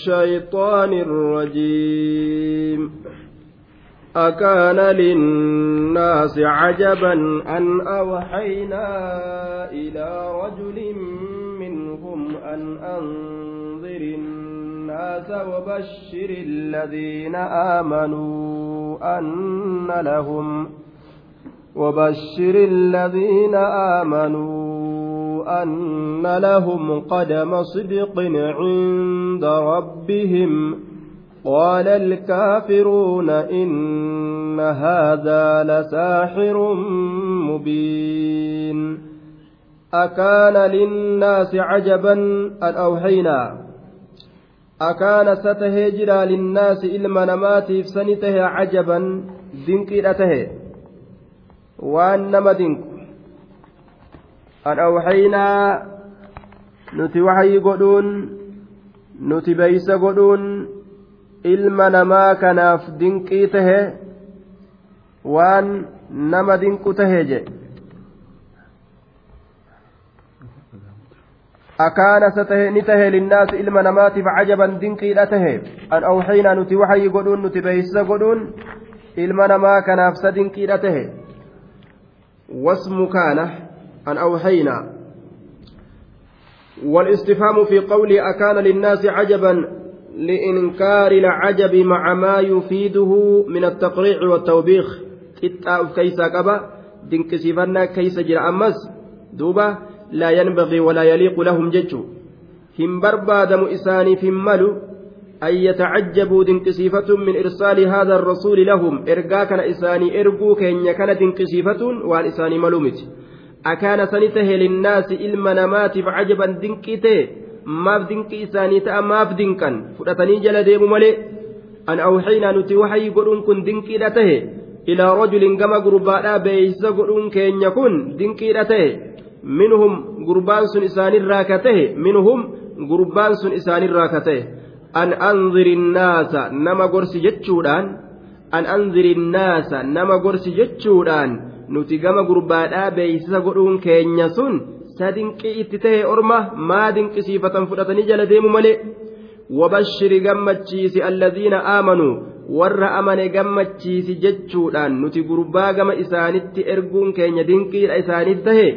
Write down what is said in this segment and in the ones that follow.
الشيطان الرجيم. أكان للناس عجبا أن أوحينا إلى رجل منهم أن أنذر الناس وبشر الذين آمنوا أن لهم وبشر الذين آمنوا أن لهم قدم صدق عند ربهم. قال الكافرون إن هذا لساحر مبين. أكان للناس عجبا أن أوحينا. أكان ستهجر للناس إلما نماتي سنته عجبا دنكيرته وأن نمدنك أن أوحينا نتي وحي قدون نتي بيس قدون ilma namaa kanaaf dinqii tahe waan nama dinqu tahe je akaana sa tahe ni tahe linnaasi ilma namaatiif cajaban dinqiidha tahe an awxaynaa nuti waxayi godhuun nuti beeysisa godhuun ilma namaa kanaaf sa an awxaynaa والاستفهام في قوله أكان للناس عجبا لإنكار العجب مع ما يفيده من التقريع والتوبيخ. قطع كيس قبا دنكسفنا كيس جرى أمس دوبا لا ينبغي ولا يليق لهم ججو. هم بربادم إساني في ملو أن يتعجبوا دنكسيفة من إرسال هذا الرسول لهم. إرقا كان إساني إرقو كين كان دنكسيفة وان إساني ملومت. akaana sanita helinnaasi ilma namaatiif cajaban dinqii ta'e maaf dinqii isaanii ta'a maaf dinqan. Fudhatanii jala deemu malee an awxiinaa nuti waxay godhuun kun dinqiidha tahe ilaa rajulin gama gurbaadhaa beeysisa godhuun keenya kun dinqiidha tahe. Minhum gurbaan sun isaanirraa ka tahe minhum gurbaan sun isaanirraa ka tahe. An anziri innaasa nama gorsi jechuudhaan an anziri innaasa nama gorsi jechuudhaan nuti gama gurbaadhaa beeysisa godhuun keenya sun ta dinqii itti tahe orma maa dinqisiifatan fudhatanii jala deemu malee? Wabashiri gammachiisi alladhiina aamanuu warra amane gammachiisi jechuudhaan nuti gurbaa gama isaanitti erguun keenya dinqiidha isaaniif tahe?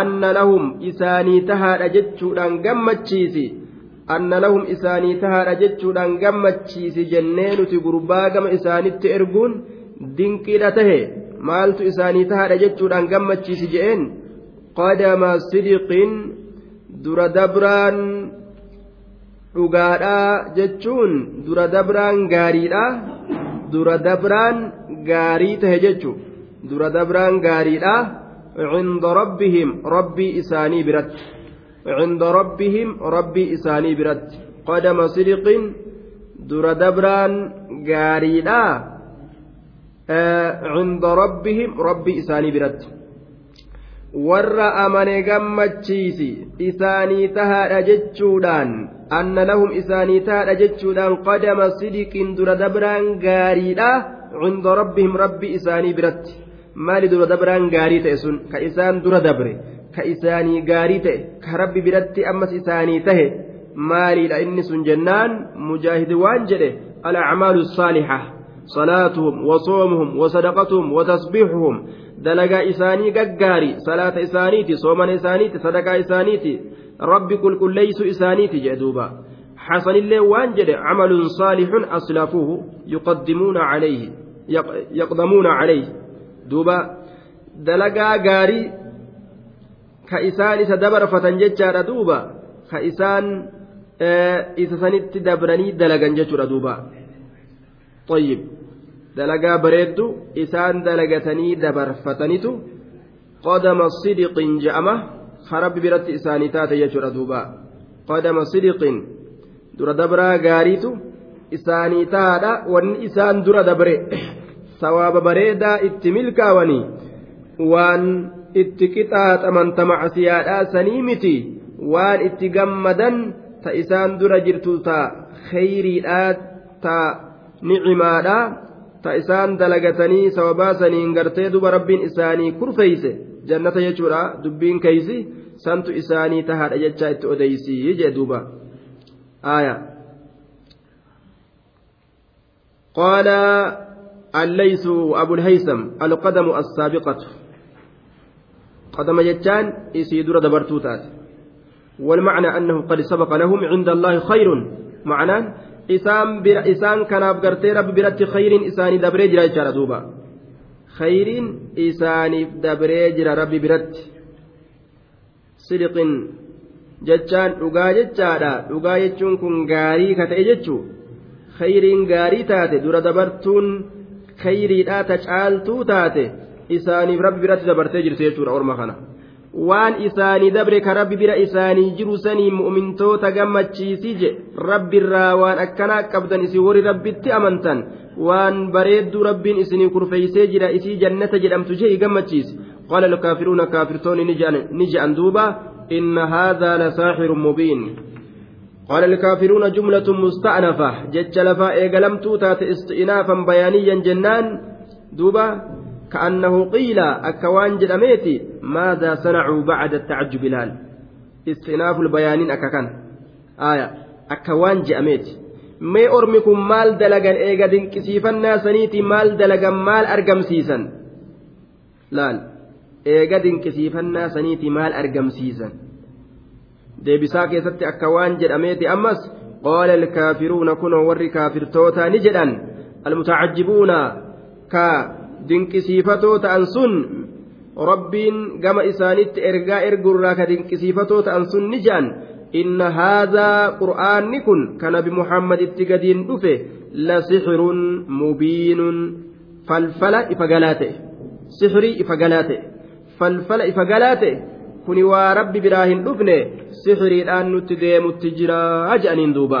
Anna lahum isaanii tahaadha jechuudhaan gammachiisi. Anna lahum isaanii tahaadha jechuudhaan gammachiisi jennee nuti gurbaa gama isaanitti erguun dinqiidha tahe maaltu isaanii tahaadha jechuudhaan gammachiisi je'een qadama sidiqin dura dabraan dhugaadhaa jechuun dura dabraan gaariidha dura dabraan gaarii tahe jechu dura dabraan gaariidha cinda rabbihim rabbii isaanii biratti cinda rabbihim rabbii isaanii biratti qadama sidiqin dura dabraan gaariidha cinda rabbihim rabbii isaanii biratti warra amane gammachiisi isaanii tahaadha jechuudhaan anna lahum isaanii tahaadha jechuudhaan qadama sidiqin dura dabraan gaariidha cinda rabbihim rabbi isaanii biratti maali dura dabraan gaarii ta'e sun ka isaan dura dabre ka isaanii gaarii ta'e ka rabbi biratti ammas isaanii tahe maaliidha inni sun jennaan mujaahidi waan jedhe alacmaalu saalixa صلاتهم وصومهم وصدقتهم وتسبيحهم dalagaa isaanii gaggaari salaata isaaniiti soomana isaaniiti sadaqaa isaaniiti rabbi qulqulleeysu isaaniiti jedhe duuba xasanillee waan jedhe camalun saalixun aslafuuhu yuqaddimuuna calayhi yaqdamuuna calayhi duuba dalagaa gaarii ka isaan isa dabarfatan jechaadha duuba ka isaan isa sanitti dabranii dalagan jechuudha duuba طيب dalagaa bareeddu isaan dalagatanii dabarfatanitu qadama sidiqin je'ama harabbi biratti isaanii taate jechuudha duuba qadama sidiqin dura dabraa gaariitu isaanii taadha wanni isaan dura dabre sawaaba bareedaa itti milkaawanii waan itti qixaaxaman ta macsiyaadhaa sanii miti waan itti gammadan ta isaan dura jirtu ta isaan dalagatanii sababaa saniin gartee duba rabbiin isaanii kurfeeyse jannata jechuudha dubbiin keeysi santu isaanii tahaadha jechaa itti odeysii jee duuba aaya قال الليث أبو الهيثم القدم السابقة قدم جتان يسيدور دبرتوتات والمعنى أنه قد سبق لهم عند الله خير معناه إسان بر إسان كان أبقرتي رب برت خير إساني دبري جرا جرا دوبا خير إساني دبري جرا رب برت صدق jechaan dhugaa jechaadha dhugaa jechuun kun gaarii ka ta'e jechuu khayriin gaarii taate dura dabartuun khayriidhaa ta caaltuu taate isaaniif rabbi biratti dabartee jirti jechuudha orma kana waan isaanii dabre ka rabbi bira isaanii jiru sanii mu'mintoota gammachiisii je rabbirraa waan akkanaa qabdan isin warri rabbitti amantan waan bareedduu rabbiin isinii kurfeeysee jira isii jannata jedhamtu jee gammachiisi qaala alkaafiruuna kaafirtoonni ni je'an duuba inna haadhaa lasaaxirun mubiin قال الكافرون جملة مستأنفة جج لفا إيقلمتو تات استئنافا بيانيا جنان دوبا كأنه قيل أكوان جدميتي ماذا صنعوا بعد التعجب الآن استئناف البيانين أككان آية أكوان جأميتي mee ormi kun maal dalagan eega dinqisiifannaa saniiti maal dalagan maal argamsiisan laal eega dinqisiifannaa saniiti maal argamsiisan deebisaa keessatti akka waan jedhameeti ammas qaala alkaafiruuna kunoo warri kaafirtootaa ni jedhan almutacajjibuuna ka dinqisiifatoo ta'an sun rabbiin gama isaanitti ergaa ergurraa ka dinqisiifatoo ta'an sun ni jedhan inna haadhaa qur'aanni kun ka nabi muhammad itti gadiin dhufe lasixirun mubiinun. Falfala ifa galaa ta'e. Sixirii ifa galaa ta'e. Falfala ifa galaa ta'e. Kuni waa rabbi biraa hin dhufne sixiriidhaan nutti deemutti jira jedhaniin duuba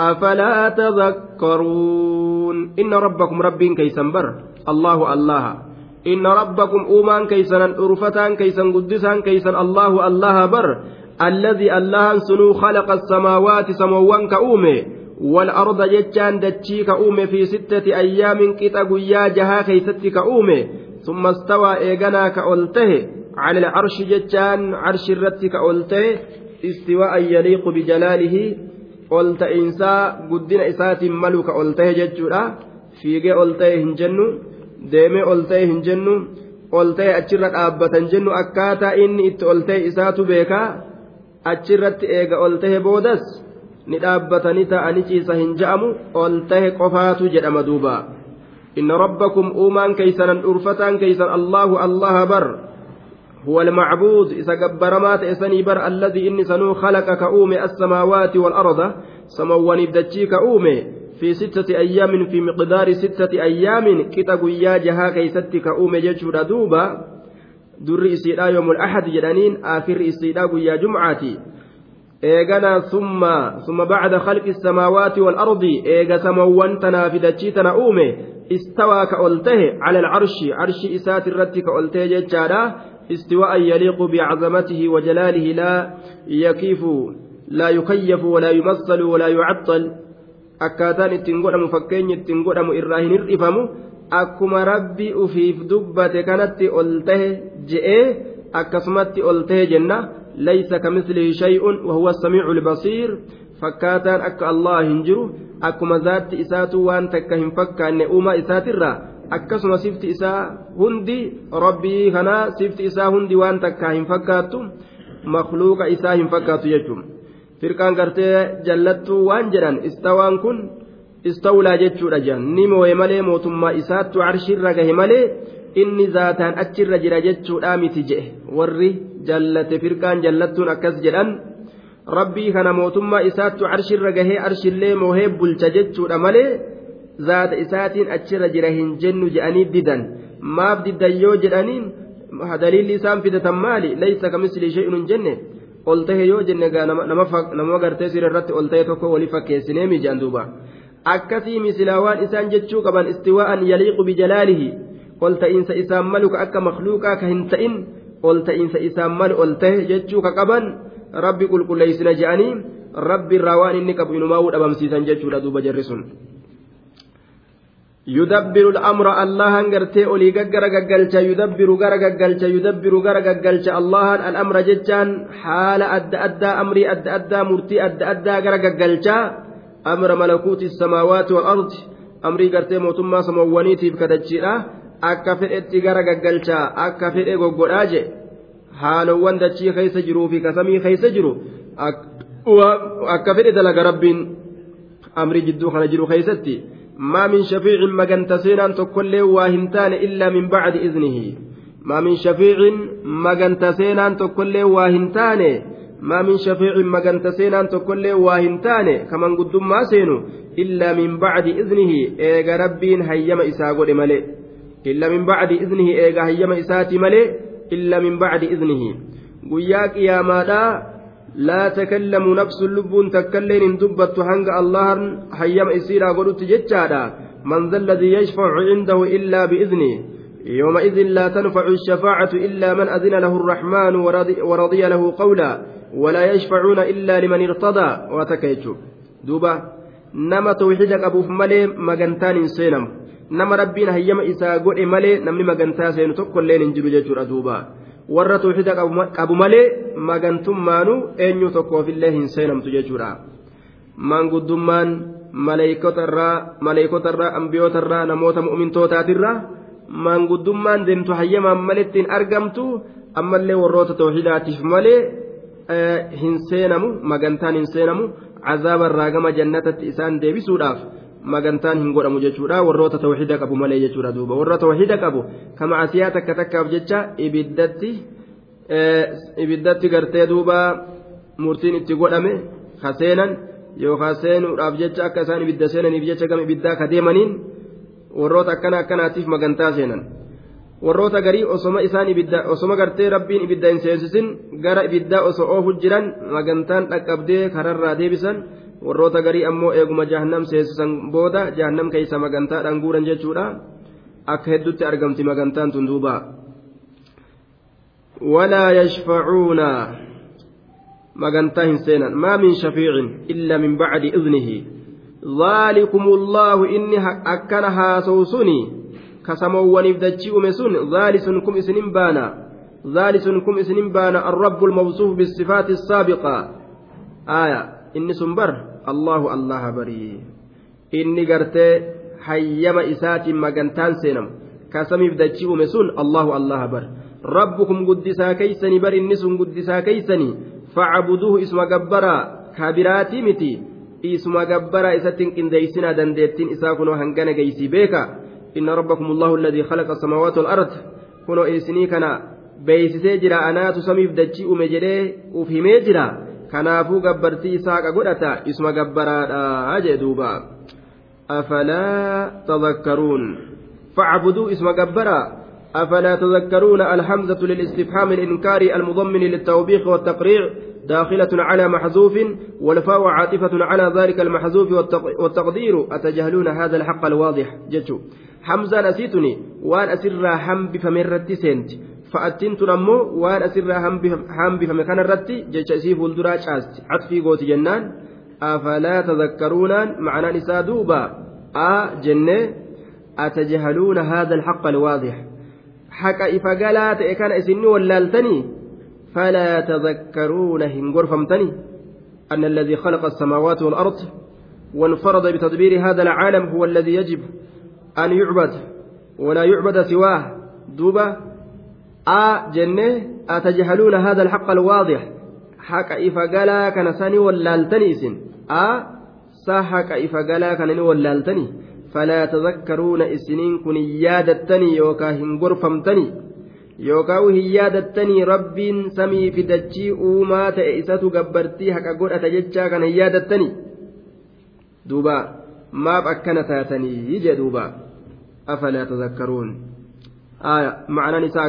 أفلا تذكرون؟ إن ربكم رب كيسن بر. الله الله. إن ربكم أومان كيسن أرفتان كيسن قدسان كيسن الله الله بر. الذي الله سنو خلق السماوات سموان كأومي والأرض جتان دتشي كأومي في ستة أيام كتا قيا جها كيست كأومي. ثم استوى إيغنا كأولته. على العرش جتان عرش الرت كأولته. استواء يليق بجلاله. Ol ta'iinsaa guddina isaatiin malu ka ol ta'e jechuudha fiigee ol ta'e hin jennu deemee ol ta'e hin jennu ol ta'e achirra dhaabbatan jennu akkaataa inni itti ol ta'e isaatu beekaa achirratti eega ol ta'e boodas ni dhaabbatanii ta'anii ciisa hin ja'amu ol ta'e qofaatu jedhama duuba inna rabbakum uumaan keeysanan dhurfataan keeysan allahu allaha bar هو المعبود إذا قبرمات إسني بر الذي إني سنو خلق كأومي السماوات والأرض. سمواني بدتشي كأومي في ستة أيام في مقدار ستة أيام. كتاب يا جها كيست كأومي ججر دوبا در إسيدا يوم الأحد جدانين آخر إسيدا يا جمعاتي. eegana summa summa bacda khalqi الsamaawaati waalardi eega samawwan tanaa fi dachii tana uume istawaa ka ol tahe cala alcarshi استواء يليق بعظمته وجلاله لا يكيف لا يكيف ولا يمثل ولا يعطل irraa hin hir'ifamu akkuma rabbi ufiif dubbate kanatti ol tahe je'ee akkasumatti ol tahe jenna laysa kamislihi shay'un wahuwa samiicu lbasiir fakkaataan akka allah hin jiru akkuma zaatti isaatu waan takka hin fakkaanne uumaa isaatirraa akkasuma sifti isaa hundi rabbii kanaa sifti isaa hundi waan takkaa hin fakkaattu makluuqa isaa hin fakkaattu jechuun firqaan gartee jallattuu waan jedhan istawaan kun istawlaa jechuudha jedhan ni mooye malee mootummaa isaattu arshiirra gahe malee inni zaataan achirra jira jechuudha miti jedhe warri jallate firqaan jallattuun akkas jedhan rabbii kana mootummaa isaattu arshirra gahee arshillee moohee bulcha jechuudha malee. Didan maaf diddan yoo jedhaniin daliilli isaan fidatan maali laysa kamisli shay'un hin jenne ol tahe yoo jenne nama gartee sira irratti ol tahe tokko walii fakkeessinee miijaan duuba akkasii misilaa waan isaan jechuu qaban istiwaa'an yaliiqu bijalaalihi ol ta'iinsa isaan malu ka akka makluuqaa ka hin ta'in ol ta'iinsa isaan malu ol ta'e jechuu ka qaban rabbi qulqulleeysina je'anii rabbi irraa waan inni qabu inumaa'uu dhabamsiisan jechuudha duuba jarri sun yudabbiru al'amra allahan gartee olii gaggara gaggalcha yudabbiru gara gaggalcha yudabbiru gara gaggalcha allahan al'amra jechaan haala adda addaa amrii adda addaa murtii adda addaa gara gaggalcha amra malakuuti samaawaati wal ardi amrii gartee mootummaa samoowwaniitiif kadachiidha akka fedhetti gara gaggalcha akka fedhe goggodhaa je haalowwan dachii keessa jiruu fi kasamii keessa jiru akka fedhe dalaga rabbiin amrii jidduu kana jiru keessatti ما من شفيع مجنت سينان تكل واهنتان إلا من بعد إذنه. ما من شفيع مجنت سينان تكل واهنتان. ما من شفيع مجنت سينان تكل واهنتان. كمن قدم ما سينو إلا من بعد إذنه. إيجا ربين هيما إساقود ملئ إلا من بعد إذنه إيجا هيما إساتي ملئ إلا من بعد إذنه. قياك يا ماذا لا تكلم نفس اللب تكلين دبت هنگ الله حيم إسيرا قلت جتشادا من ذا الذي يشفع عنده إلا بإذنه يومئذ لا تنفع الشفاعة إلا من أذن له الرحمن ورضي, له قولا ولا يشفعون إلا لمن ارتضى وتكيتشو دوبا نما توحيدك أبو ملي مغنتان سينم. نما ربنا هيم إسا قل ملي نمني مغنتا سينو تقول لين جيتشو دوبا. Warra tawxiida qabu malee magantummaanu eenyu tokkoofillee hin seenamtu jechuudha manguddummaan maleeykotarraa ambiyootarraa namoota mu'mintootaatiirraa manguddummaan deemtu hayyamaan maleettiin argamtu ammallee warroota tawxiidaatiif malee hin seenamu magantaan hin seenamu cazaabarraa gama jannatatti isaan deebisuudhaaf. Magantaan hin godhamu jechuudha warroota tawxiida qabu malee jechuudha duuba warra tawxiida qabu kama asiyaa takka takkaaf jecha ibiddatti ibiddatti gartee duuba murtiin itti godhame kaseenan yookaan seenuudhaaf jecha akka isaan ibidda seenaniif jecha gama ibiddaa ka deemaniin warroota akkana akkanaatiif magantaa seenan warroota garii osoma isaan ibidda osoma gartee rabbiin ibidda hin seensisin gara ibiddaa osoo oofu jiran magantaan dhaqqabdee kararraa deebisan. Warroota garii ammoo eeguma jahannam seesisan booda jahannam keeysa magantaadhaan guuran jechuudha akka heddutti argamti magantaan tun duuba walaa yashfacuuna magantaa hin seenan maa min shafiicin illa min bacdi idnihi ذلكم الله إني أكن هاسوسني كسمووني بدتشي أمسون ذالسكم إسنين بانا ذالسكم إسنين بانا الرب الموصوف بالصفات السابقة آية إني سنبر allahu allaha barii inni gartee hayyama isaatiin magantaan seenamu kasamiif dachii uume sun allahu allaha bar rabbukum guddisaa keeysanii bar inni sun guddisaa keeysanii facbuduuhu isuma gabbaraa kabiraatii miti isuma gabbaraa isatti hin qindeeysinaa dandeettiin isaa kunoo hangana geeysii beeka inna rabbakum allahu alladii khalaqa asamaawaati walard kunoo isinii kana beeysisee jira anaatu samiif dachii uume jedhee uf himee jira kanaafuu gabbartii isaaqa godhata isuma gabbaraadha jee duuba. Afalaa tadakkaruun facbuduu isuma gabbara. أفلا تذكرون الحمزة للاستفهام الإنكاري المضمن للتوبيخ والتقريع داخلة على محذوف والفاء عاطفة على ذلك المحذوف والتقدير أتجهلون هذا الحق الواضح جتشو حمزة نسيتني وأن أسر حم بفمرة سنت waan asirraa hambifame kanarratti jecha isii fuulduraa caasti catfii gooti jennaan afalaa tadakkaruunaan ma'anaan isaa duuba a jennee atajahaluuna haadha alhaqa alwaadix haqa ifa galaa ta'e kana isinni wallaaltanii falaa tadakkaruuna hin gorfamtanii أن الذي خلق السماوات والأرض وانفرد بتدبير هذا العالم هو الذي يجب أن يعبد ولا يعبد سواه دوبة a jenne atajahaluuna hada alhaqa alwaadix haqa ifa galaa kana sani wallaaltanii isin a sa haqa ifa galaa kana ni wallaaltanii falaa tadakkaruuna isiniin kun hin yaadattanii yookaa hin gorfamtanii yookaa hin yaadattanii rabbiin samii fidachii uumaa ta'e isatu gabbartii haqa godhata jechaa kana hin yaadattanii duuba maaf akkana taatanii jee duuba afalaa tadakkaruun معنى نساء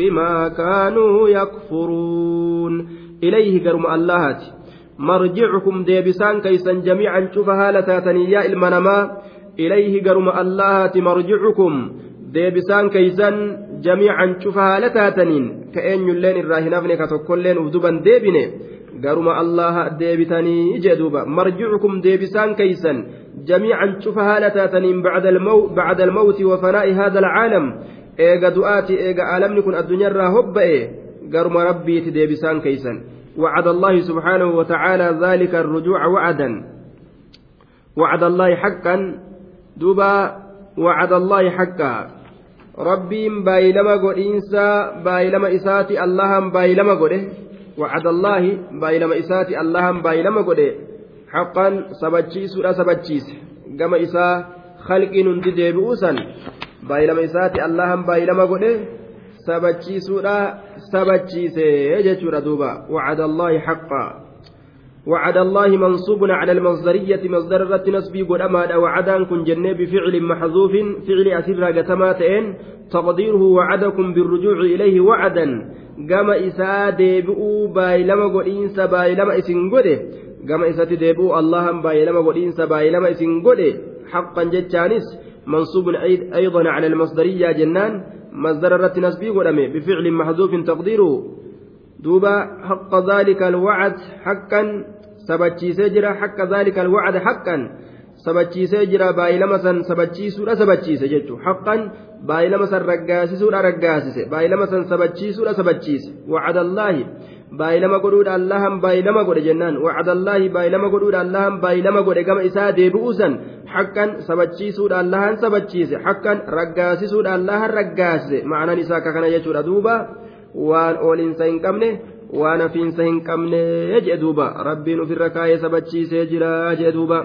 بما كانوا يكفرون إليه كرم اللهات مرجعكم ديبسان كيسا جميعا شوف هالتاتني يا المنما إليه قرم الله مرجعكم taataniin ka eenyulleen irraa hin hafne ka tokkolleen uf duban deebine garuma allaha deebitanii jee duuba marjicukum deebisaan keeysan jamiican cufa haala taataniin bacda almawti wa fanaa'i haada alcaalam eega du'aati eega aalamni kun addunyaarraa hobba'e garuma rabbiiti deebisaan keeysan وعد الله سبحانه وتعالى ذلك الرجوع وعدا وعد الله حقا duuba wacada allaahi xaqqa rabbiin baay'ilama godhiinsa baay'ilama isaati allahan baay'ilama godhe wacada allaahi baay'ilama isaati allahan baay'ilama godhe haqqan sabachiisuudha sabachiise gama isaa khalqiin hundi deebi'uusan baay'ilama isaati allahan baay'ilama godhe sabachiisuudha sabachiise jechuudha duuba. Wacada allaahi xaqqa وعد الله منصوب على المصدرية مصدر نسبي قد أماد وعدا كن جنة بفعل محذوف فعل أسر قتماتين تقديره وعدكم بالرجوع إليه وعدا قام إساء ديبؤوا بايلما قد إنسا بايلما إسن قده قام إساء ديبؤوا اللهم بايلما قد إنسا بايلما إسن قده حقا جتانس منصوب أيضا على المصدرية جنان مصدر الرت نسبي قد بفعل محذوف تقديره. دوبا حق ذلك الوعد حقا سبتشيسee jira حق ذلك الوعد حقا. Sabachiisee jira baay'ilama san sabachiisuudha sabachiise jechuudha haqqan baay'ilama san raggaasisuudha raggaasise. Baay'ilama san sabachiisuudha sabachiise. Wacadallaahi baay'ilama godhuudha allahan baay'ilama godhe jennaan. Wacadallaahi baay'ilama godhuudha allahan baay'ilama godhe gama isaa deebi'uu san haqqan sabachiisuudha allahan sabachiise. Haqqan raggaasisuudha allahan raggaasise. Ma'anaan isaa akka kana jechuudha. Duuba. waan oolinsa hin qabne waan hafiinsa hin qabne jee duuba. Rabbiin ofirra kaayee sabachiisee jira jee duuba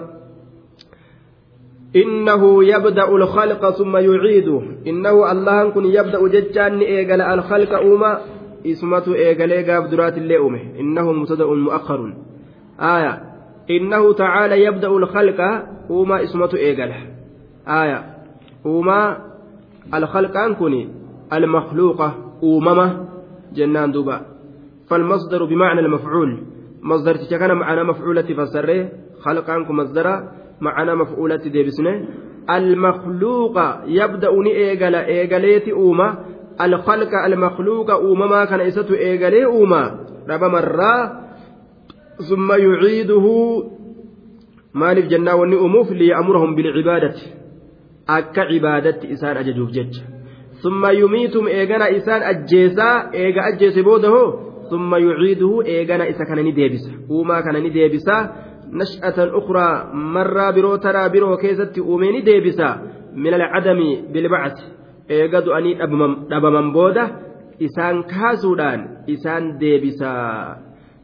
إنه يبدأ الخلق ثم يعيده. إنه الله كن يبدأ ججان إيجل الخلق أوما اسمته إيجل قاب درات اللي أومه. إنه مبتدأ مؤخر. آية. إنه تعالى يبدأ الخلق أوما اسمته إيجل آية. أوما الخلق أنكني المخلوقة أوممة جنان دوبا. فالمصدر بمعنى المفعول. مصدر تشكنا معنا مفعولة فسره. خلق عنكم مصدر معنا مفعولة ديبسنه المخلوق يبدأ إيجال إيجاليتي أوما الخلق المخلوق أوما ما كان إسته إيجالي أوما ربا مرة ثم يعيده maaliif jennaa wanni uumuuf liya'murahum bilcibaadati akka cibaadatti isaan ajajuuf jecha ثم يميتم إيغانا إسان أجيسا إيغا أجيس بوده ثم يعيده إيغانا إسا كان نديبسا وما كان نديبسا نشأة أخرى مرة برو ترى برو كيست أومي نديبسا من العدم بالبعث إيغا دؤني دبمن بوده إسان كاسودان إسان ديبسا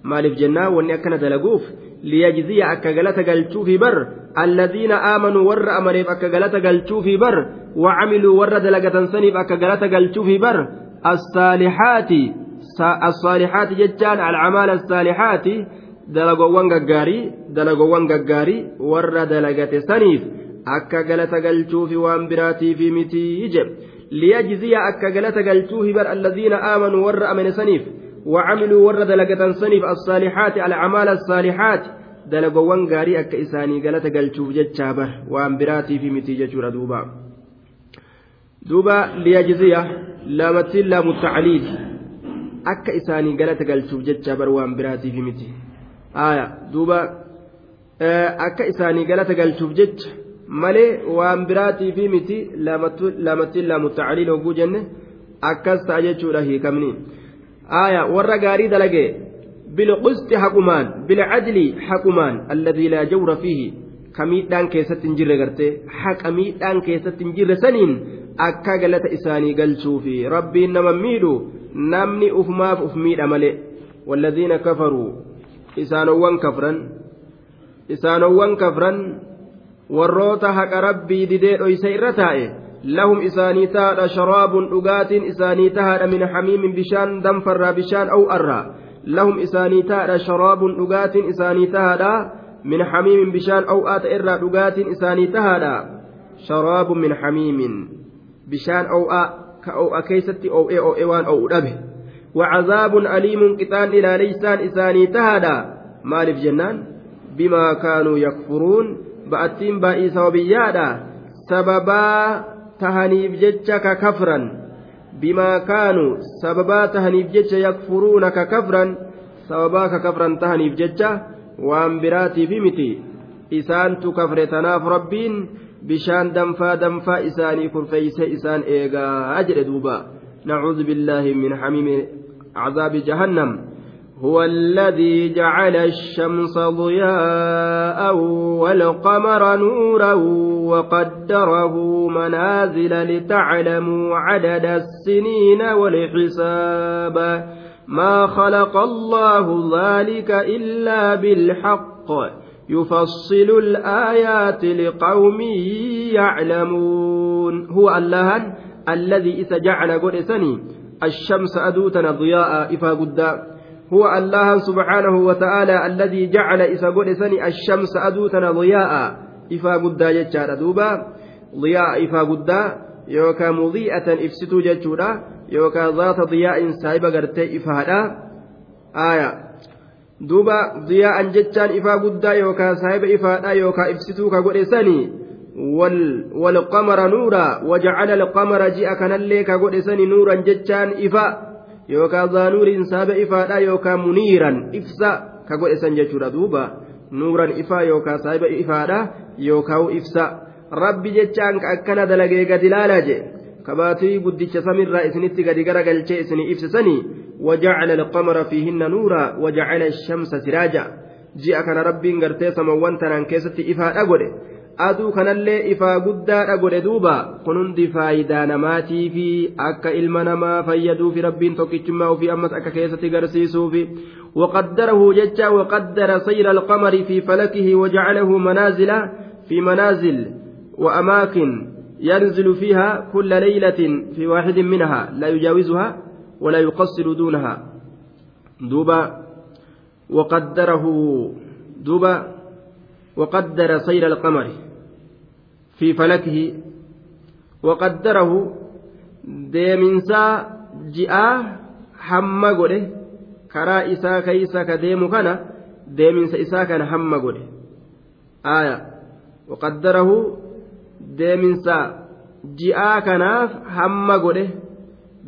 maaliif jennaa wanni akkana dalaguuf liyajziya akka galata galchuufi bar alladhiina aamanuu warra amaneef akka galata galchuufi bar wacamiluu warra dalagatan saniif akka galata galchuufi bar assaalixaati assaalixaati jechaan alcamaala assaalixaati dalagowwan gaggaarii dalagowwan gaggaarii warra dalagate saniif akka galata galchuufi waan biraatiifi mitii jedhe liyajziya akka galata galchuufi bar alladhiina aamanuu warra amane saniif وعملوا ورد لقة صنف الصالحات الأعمال الصالحات دلقوان غاري أكا إساني قالت قلتشوف جتشابه وأنبراتي في متيجة دوبا دوبا ليجزية لا متل لا متعليل أكا إساني قالت قلتشوف جتشابه وأنبراتي في متي آية دوبا أكا إساني قالت قلتشوف جتش malee waan biraatii fi miti lamatti laa mutacaliil hogguu jenne akkas ta'a jechuudha hiikamni آية ورا غاري دلقي بالقسط حكمان بالعدل حكمان الذي لا جور فيه kamiidhaan keessatti hin jirre gartee haqa miidhaan keessatti hin jirre saniin akka galata isaanii galchuufi rabbiin nama miidhu namni ufumaaf uf miidha malee walladhiina kafaruu isaanowwan kafran isaanowwan kafran warroota haqa rabbii didee dhoysa irra taa'e lahum isaanii tahaadha sharaabun dhugaatiin isaanii tahaadha min hamiimin bishaan danfarraa bishaan aw'arraa lahum isaanii tahaadha sharaabun dhugaatiin isaanii tahaadha min hamiimin bishaan aw'aa ta'erraa dhugaatiin isaanii tahaadha sharaabun min hamiimin bishaan aw'aa ka aw'a keessatti oo'ee oo'ee waan oo'u dhabe وعذاب أليم قطان إلى ليسان إساني تهادا مالف جنان بما كانوا يكفرون sababaa tahaniif jecha ka kafran bimaa kaanu sababaa tahaniif jecha yakfuruuna ka kafran sababaa ka kafran tahaniif jecha waan biraatiifi miti isaantu kafre tanaaf rabbiin bishaan danfaa danfaa isaanii kurfeeyse isaan eegaa jedhe duuba nacuudhu billaahi min xamiimi cazaabi jahannam هو الذي جعل الشمس ضياء والقمر نورا وقدره منازل لتعلموا عدد السنين والحساب. ما خلق الله ذلك إلا بالحق. يفصل الآيات لقوم يعلمون. هو الله الذي إذا جعل قرسني الشمس أدوتنا ضياء إفا قدام هو الله سبحانه وتعالى الذي جعل إسا قد الشمس أدوتنا ضياء إفا قدا يجار دوبا. ضياء إفا قدا يوكا مضيئة إفستو ججورا يوكا ذات ضياء سايبا قرتي إفادا آية. دوبا ضياء ججان إفا قدا يوكا سايبا إفادا يوكا إفستو كقد وال والقمر نورا وجعل القمر كان اللي كقد نورا ججان إفا ifaadha yookaan muniiran ibsa ka godhe san jechuudha duuba nuuran ifaa yookaan saaba ifaadha yookaan ibsa rabbi jechaan akkana dalagee gadi laalaa je kabaatii guddicha samirraa isinitti gadi garagalchee isinii ibsisanii wajacala alqamara fiihinna nuura wajacala shamsa siraaja ji'a kana rabbiin gartee samawwan tanaan keessatti ifaadha godhe aduu kanallee ifaa guddaadha godhe duuba kun hundi faayidaa namaatii fi akka ilma namaa fayyaduufi rabbiin tokkichummaa ofii ammas akka keessatti garsiisuufi وقدره ججا وقدر سير القمر في فلكه وجعله منازل في منازل وأماكن ينزل فيها كل ليلة في واحد منها لا يجاوزها ولا يقصر دونها دوبا وقدره دوبا وقدر سير القمر في فلكه وقدره keeysa ka deemu kana deeminsa isaa kana hamma godhe aaya waqaddarahu deeminsa ji'aa kanaaf hamma godhe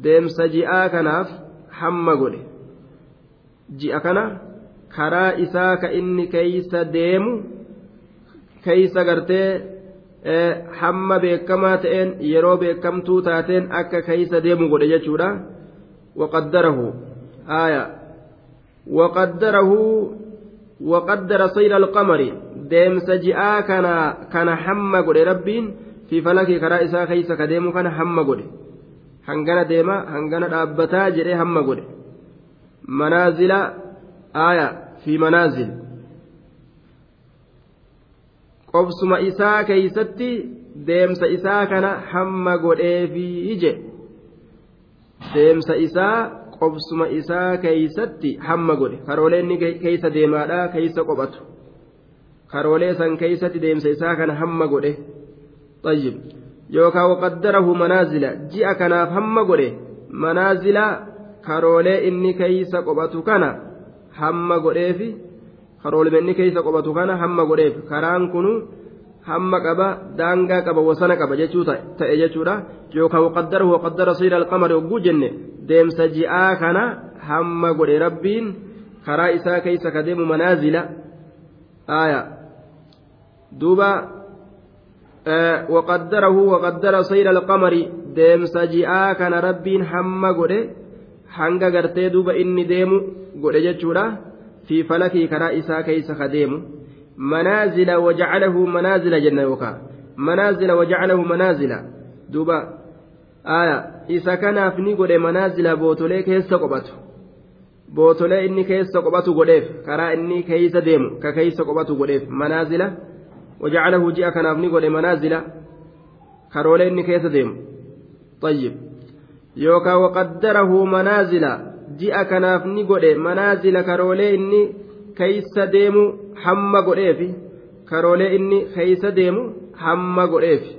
deemsa ji'aa kanaaf hamma godhe ji'a kana karaa isaa ka inni keeysa deemu keeysa gartee hamma beekamaa ta'een yeroo beekamtuu taateen akka keeysa deemu godhe jechuudha. Waqaddarahu aaya. Waqaddarahu waqaddara sayra alqamari deemsa ji'aa kana kana hamma godhe rabbiin fi falakii karaa isaa keeysa ka deemu kana hamma godhe. Hangana deema hangana dhaabbataa jedhee hamma godhe. Manaazila aaya fi manaazil qobsuma isaa keeysatti deemsa isaa kana hamma godheefii ije deemsa isaa qobsuma isaa keeysatti hamma godhe karoolee inni keeysa deemaadha keeysa qophatu karoolee san keeysatti deemsa isaa kana hamma godhe طيب yookaan waqaddarahu manaazila ji'a kanaaf hamma godhe manaazila karoolee inni keeysa qophatu kana hamma godheefi karooluma inni keessa qobatu kana hamma godheef karaan kunu hamma qaba daangaa qaba wasana qaba jechuu ta'e jechuudha. Yookaan waqaddara waqaddara siira alqamari hogguu jenne deemsa ji'aa kana hamma godhe rabbiin karaa isaa keessa ka deemu manaazila. Aaya. Duuba waqaddarahu waqaddara siira alqamari deemsa ji'aa kana rabbiin hamma godhe hanga gartee duuba inni deemu godhe jechuudha. في فلكي كرا إسا كيس خديم. منازل وجعله منازل جنة يوكا. منازل وجعله منازل. دوبا. آية. إسا كان أفني قد منازل بوتولي كيس قبته inni keessa qophatu godheef karaa inni keeysa deemu ka keeysa qophatu godheef manaazila وجعله جاء كناف نقول منازل. كرولي إني كيس ديم. طيب. يوكا وقدره منازل. جاء كناف نقول منازل كرولي إني كيس ديم حمى قريفي كرولي إني كيس ديم حمى قريفي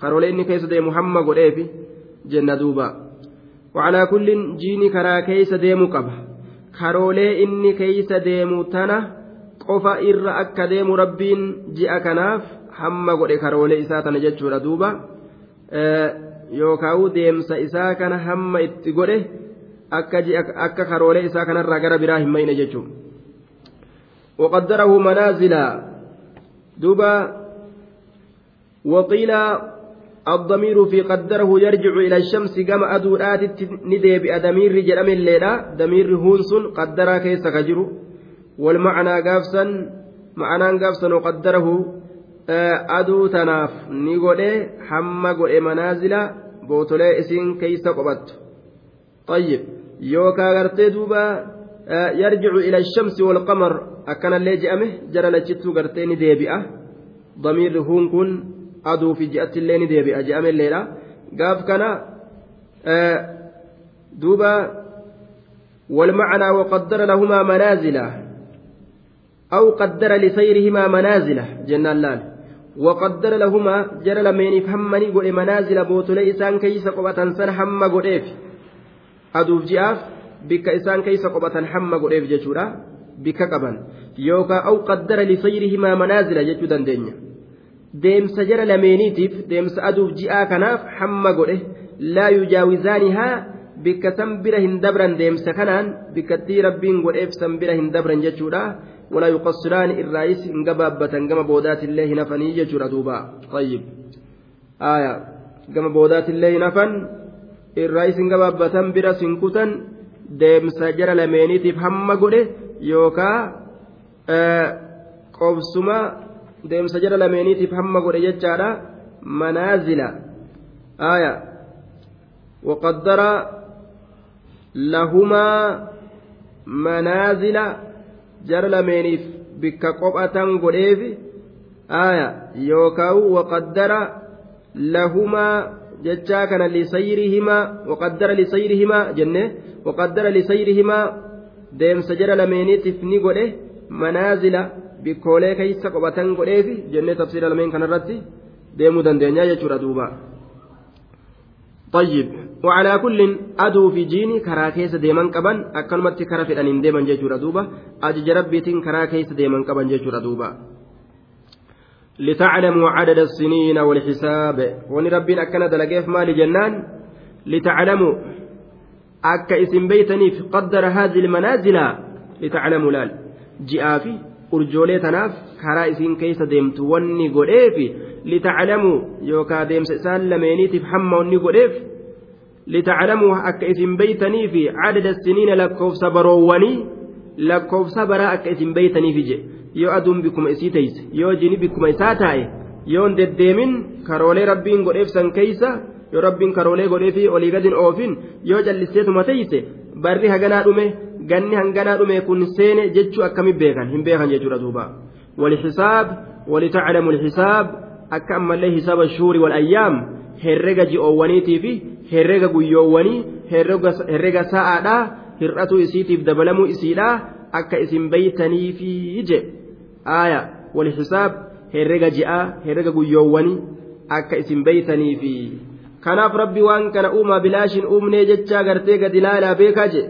كرولي إني كيس ديم حمى قريفي جنة دوبا وعلى كل جيني كرا كيس ديم قبه karoolee inni keeysa deemu tana qofa irra akka deemu rabbiin ji'a kanaaf hamma godhe karoolee isaa tana jechuudha duuba yookaan deemsa isaa kana hamma itti godhe akka karoolee isaa kanarraa gara biraa hin mayne jechuudha. وقدره منازلا دوبا وقيل الضمير في قدره يرجع إلى الشمس كما أدو آتت ندي بأدمير جرم الليلة دمير هونس قدر كيس كجر والمعنى قافسا معنى قافسا وقدره أدو تناف نيغودي حما غودي منازل بوتولي إسين كيس قبت طيب غرتي دوبا يرجع إلى الشمس والقمر أكن اللي جأمه جرى لجتو غرتي ندي بأ ضمير هون كن aduu fi ji'atti illee ni deebi'a je'ame illeedha gaaf kana duuba والمعنى وقدر لهما منازل أو قدر لسيرهما منازل جنان لال وقدر لهما جرى لمن فهمني قل منازل بوتولي إسان كيس قبة سن حم قريف aduuf ji'aaf bikka isaan keeysa qophatan hamma godheef jechuudha. Bikka qaban. Yookaan au qaddara lisayrihimaa manaazila jechuu dandeenya. Deemsa jara lameeniitiif deemsa aduuf ji'aa kanaaf hamma godhe laa yujaawizaanihaa bikka san bira hin dabran deemsa kanaan bikkattii rabbiin godheef san bira hin dabran jechuudha. Walaa yuqassiraani irraayis hin gabaabbatan gama boodaatillee hin hafanii jechuudha duuba. Tayyib. Gama boodaatillee hin hafan. Irraayis hin gabaabbatan biras hin kutan deemsa jara lameeniitiif hamma godhe yookaa qobsuma deemsa jara lameeniitiif hamma godhe jechaadha. Manaazila. Aya waqaddara lahumaa manaazila jara lameeniif bikka qophatan godheef aya yookaan waqaddara lahumaa jechaa kana lisayrihimaa waqaddara lisayrihimaa jenne waqaddara lisayrihimaa deemsa jara lameeniitiif ni godhe manaazila bikkoolee keeysa qophatan godheefi jennee tafsiira lameen kanarratti deemuu dandeenya jechuudha duuba طيب وعلى كل أدو في جيني كرا كيس ديمان قبن أكلمت كرا في أن ديمان جيجورا دوبا أجج ربيتين كرا كيس ديمان قبن جيجورا دوبا لتعلموا عدد السنين والحساب وني ربين أكنا دلقيف مال جنان لتعلموا أكا اسم بيتني قدر هذه المنازل لتعلموا لال جئافي karaa isiin keessa deemtu wanni godheefi litaclamuu yookaan deemsa isaan lameeniitiif hamma wanni godheef litaclamuu akka isin beeytanii fi cadada siniina lakkoofsa baroowwanii lakkoofsa baraa akka isin beeytaniif je yoo aduun bikkuma isii teeyse yoo jini bikkuma isaa taa'e yoon deddeemin karoolee rabbiin godheef san keeysa yoo rabbiin karoolee godheefi olii gadin oofin yoo calliseetuma teeyse barri haganaa dhume ganni hanganaa dhume kun seene jechuu akkami beekan? Hin beekan jechuudha duuba. Walxisaab walitaclamu lxisaab akka ammallee hisaaba shuuri walayyaam herrega ji'oowwaniitii fi herrega guyyoowwanii herrega sa'aadhaa hir'atuu isiitiif dabalamuu isiidhaa akka isin beeytaniifi je aaya walxisaab herrega ji'aa herrega guyyoowwanii akka isin beeytaniifi kanaaf rabbi waan kana uumaa bilaashin uumnee jechaa gartee gad ilaalaa beekaa je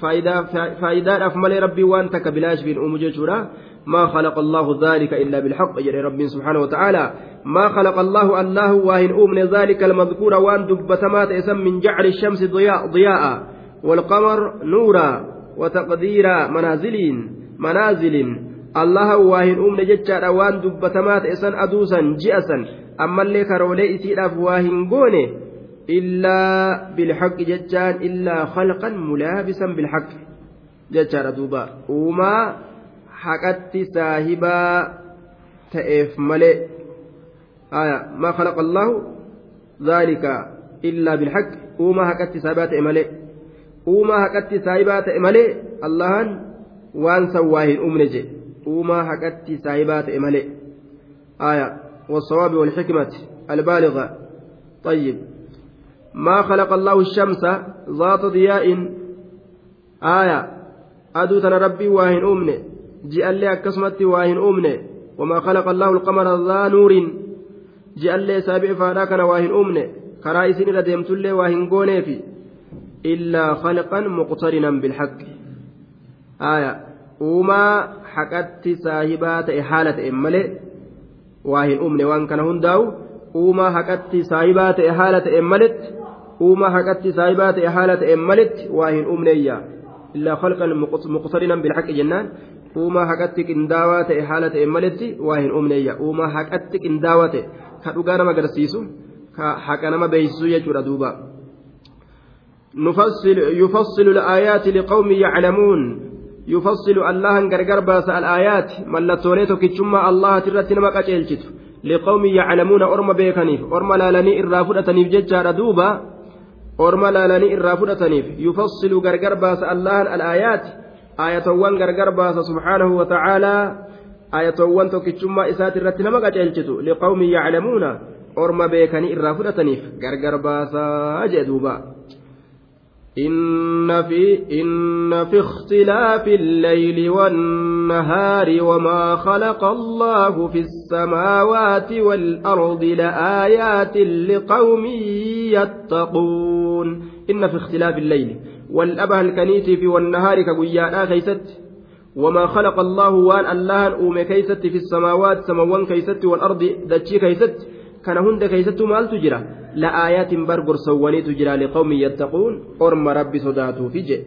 faayidaadhaaf malee rabbii waan takka bilaash biin uumu jechuudha ما خلق الله ذلك إلا بالحق جل رب سبحانه وتعالى ما خلق الله الله واهن أمن ذلك المذكور وأن دبتمات اسم من جعل الشمس ضياء ضياء والقمر نورا وتقدير منازل منازل الله واهن أمن جتشار وأن دبتمات اسم أدوسا جئسا أما اللي كرولي إسيراف واهن قونه إلا بالحق جتان إلا خلقا ملابسا بالحق جتان دوبا وما حقت ساهبا تأف ملئ آية ما خلق الله ذلك إلا بالحق وما حقت ساهبا ملئ وما حقت ساهبا ملئ الله وان سواه أمنجي وما حقت ساهبا ملئ آية والصواب والحكمة البالغة طيب ما خلق الله الشمس ذات ضياء آية أدوتنا ربي واهن أمني جئ لي أكسمت واهن أمني وما خلق الله القمر ذا نور جئ لي سابع فاراكنا واهن أمني كرائسين رديمت لي واهن قونيفي إلا خلقا مقترنا بالحق آية وما حكت ساهبات إحالة إمالي واهن أمني وان كان هنداو uumaa haqatti saayibaa ta'e haala ta'een malitti uumaa haqatti saayibaa ta'e haala ta'een malitti waa hin uumneeyya illaa khalqan muqtarinan bilhaqi jennaan uumaa haqatti qindaawaa ta'e haala ta'een malitti waa hin uumneeyya uumaa haqatti qindaawaa ta'e ka dhugaa nama agarsiisu ka haqa nama beeksisu jechuudha duuba نفصل يفصل الآيات لقوم يعلمون يفصل الله غرغر باس الآيات ملتوليتو كيتشما الله ترتنا ما قتلتو liqawmi yaclamuuna orma beekaniif orma laalanii irraa fudhataniif jechaadha duuba orma laalanii irraa fudhataniif yufassilu gargar baasa allahan alaayaati ayatowwan gargar baasa subxaanahu wa tacaalaa ayatowwan tokkichummaa isaati irratti nama qaceelchitu liqawmi yaclamuuna orma beekanii irraa fudhataniif gargar baasaa jee duuba إن في إن في اختلاف الليل والنهار وما خلق الله في السماوات والأرض لآيات لقوم يتقون. إن في اختلاف الليل والأبه الكنيت في والنهار كقيانا كيست. وما خلق الله وان الله أوم كيست في السماوات سموان كيست والأرض دتشي كيست. كان هند كيست مال تجرى لآيات برقر سواني تجرى لقوم يتقون أرم ربي صداته في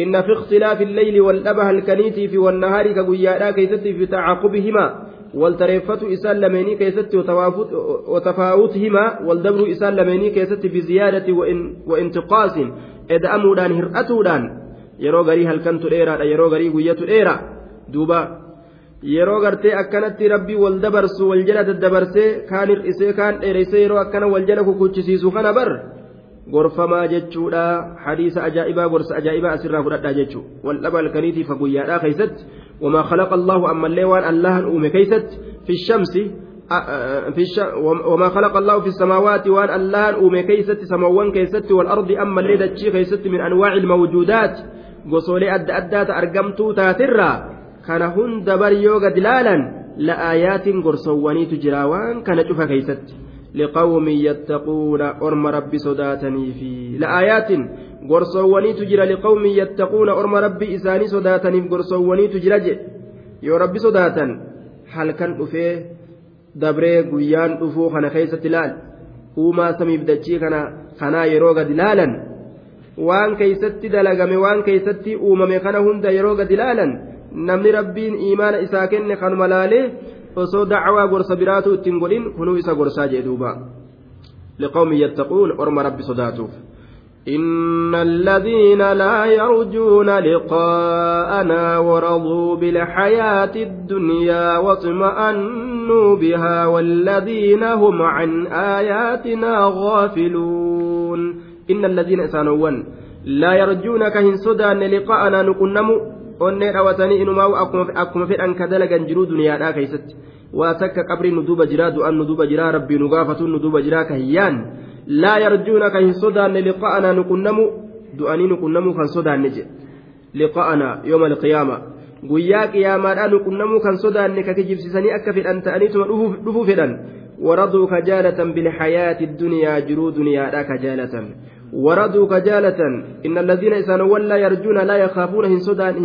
إن في اختلاف الليل والأبه الكنيتي في والنهار كقيانا كيست في تعاقبهما والتريفة إسان لميني كيست وتفاوتهما والدبر إسان لميني كيست بزيادة وإن وانتقاص إذا أمودان هرأتودان yeroo garii halkantu dheeraadha yeroo garii guyyatu dheera duuba yeroo gartee akkanatti rabbii wal dabarsu wal jala daddabarsee kaan hir'isee kaan dheereysee yeroo akkana wal jala kukuchisiisu kana bar gorfamaa jechuudha hadiisa ajaa'ibaa gorsa ajaa'ibaa asirraa fudhadhaa jechuu wal dhaba halkaniitii fa guyyaadhaa keeysatti wamaa khalaqa allahu ammallee waan allahan uume keeysatti fi shamsi وما خلق الله في السماوات وان الله أومي كيست سموان كيست والأرض أما اللي دتشي كيست من أنواع الموجودات قصولي أد أدات أرقمتو تاترا kana hunda bar yoo gad laalan la'aayaatiin gorsowwaniitu jira waan kana cufa keeysatti liqawmin yattaquuna orma rabbi sodaatanii fi la'aayaatiin gorsowwaniitu jira liqawmin yattaquuna orma rabbi isaanii sodaataniif gorsowwaniitu jira jedhe yoo rabbi sodaatan halkan dhufee dabree guyyaan dhufuu kana keessatti laal uumaa samiif dachii kana kanaa yeroo gad laalan waan keeysatti dalagame waan keeysatti uumame kana hunda yeroo gad laalan namni rabbiin iimaana isaa kenne kanuma laalee osoo dacwaa gorsa biraatu ittiin godhin kunuu isa gorsaa jee duuba liqawmin yattaquun orma rabbi sodaatuuf إن الذين لا يرجون لقاءنا ورضوا بالحياة الدنيا واطمأنوا بها والذين هم عن آياتنا غافلون إن الذين إسانوا لا يرجون كهن سدان لقاءنا نكنمو onnee dhawatanii inumaa akkuma fedhan ka dalagan jiruu duniyaadhaa keessatti waa takka qabri nu duuba jiraa du'an nu duuba jiraa rabbii nu gaafatuun nu duuba jiraa ka hiyyaan laa yarjuuna ka hin sodaanne liqa'anaa nu qunnamu du'anii nu qunnamu kan sodaanne jedhe liqa'anaa yooma alqiyaama guyyaa qiyaamaadhaa nu qunnamuu kan sodaanne ka kijibsisanii akka fedhan ta'aniituma dhufuu fedhan waraduu ka jaalatan bilhayaati duniyaa jiruu duniyaadhaa ka jaalatan وردوا كجالة إن الذين إسانوا لا يرجون لا يخافون هن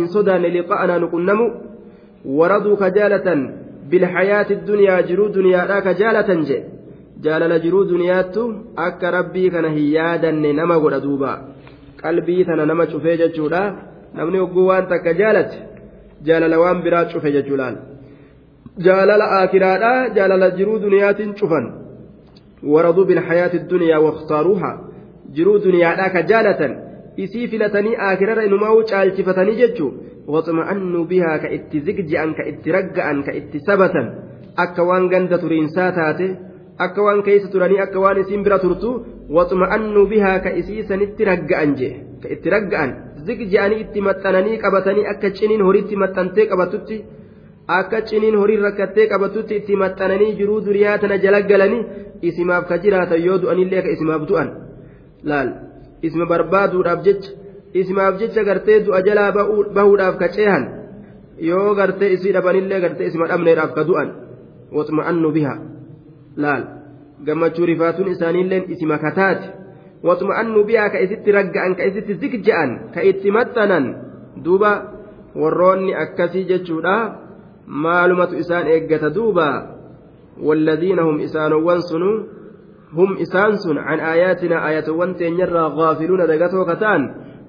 صدان لقاءنا نقنم. وردوا كجالة بالحياة الدنيا جرو دنيا لا كجالة جي جالل جرو دنياتو أك ربي كان هيادا نما قردوبا قلبي تنا نما شوفي جتشولا نمني وقوان تك جالت جالل وان برات شوفي جتشولان جالل آكرادا جالل جرو دنيات شوفا ورضوا بالحياة الدنيا واختاروها. Jiruu duniyaadhaa ka jaalatan isii filatanii akirara inumaa caalchifatanii jechuu waxma'annuu bihaa ka itti zigji'an ka itti ragga'an ka itti sabatan akka waan ganda turiinsaa taate akka waan keessa turanii akka waan isiin bira turtu waxma'annuu bihaa ka isii sanitti ragga'an jee ka itti ragga'an zigji'anii itti maxxananii qabatanii akka ciniin horiitti maxxantee qabatutti akka ciniin horii rakkattee qabatutti itti maxxananii jiruu duriyaa tana jala galanii isimaaf ka jiraatan yoo du'anillee ka isimaaf du'an laal isma barbaaduudhaaf jecha isimaaf jecha gartee du'a jalaa bahuudhaaf ka ceehan yoo gartee isii dhabanillee gartee isma dhabneedhaaf ka du'an waxma'annu biha laal gammachuu rifaatuun isaaniilleen isima kataati waxma'annu biha ka isitti ragga'an ka isitti zikja'an ka itti maxxanan duuba warroonni akkasii jechuudha maalumatu isaan eeggata duuba والذين هم إسانوان سنو هم إسانسون عن آياتنا آيات وانتين يرى غافلون دقتو كتان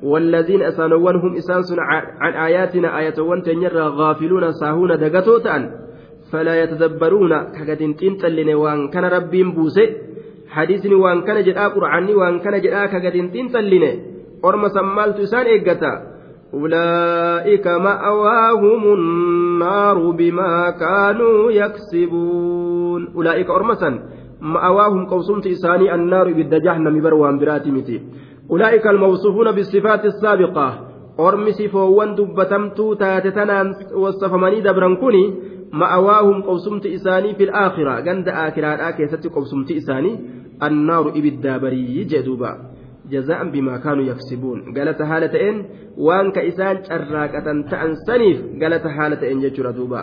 والذين إسانوان هم إسانسون عن آياتنا آيات وانتين يرى غافلون ساهون دقتو تان فلا يتدبرون كقدين تنتلين وان كان ربين بوسي حديثني وان كان جدا قرآني وان كان جدا كقدين تنتلين أرمى سمالت إسان إيقتا أولئك مأواهم النار بما كانوا يكسبون أولئك أرمسا مأواهم قوسمت إساني النار بد جهنم بروان براتي متي. أولئك الموصوفون بالصفات السابقة. أرمسي فوان دبتمتو تاتتنا وصفمني دبران كوني. مأواهم قوسمت إساني في الآخرة. عند آخرة آكيست قوسمت إساني. النار إبدا بري جدوبا. جزاء بما كانوا يكسبون. قالت حالة إن. وان كإسان شراكة تأن سنيف قالت حالة إن جتر دوبا.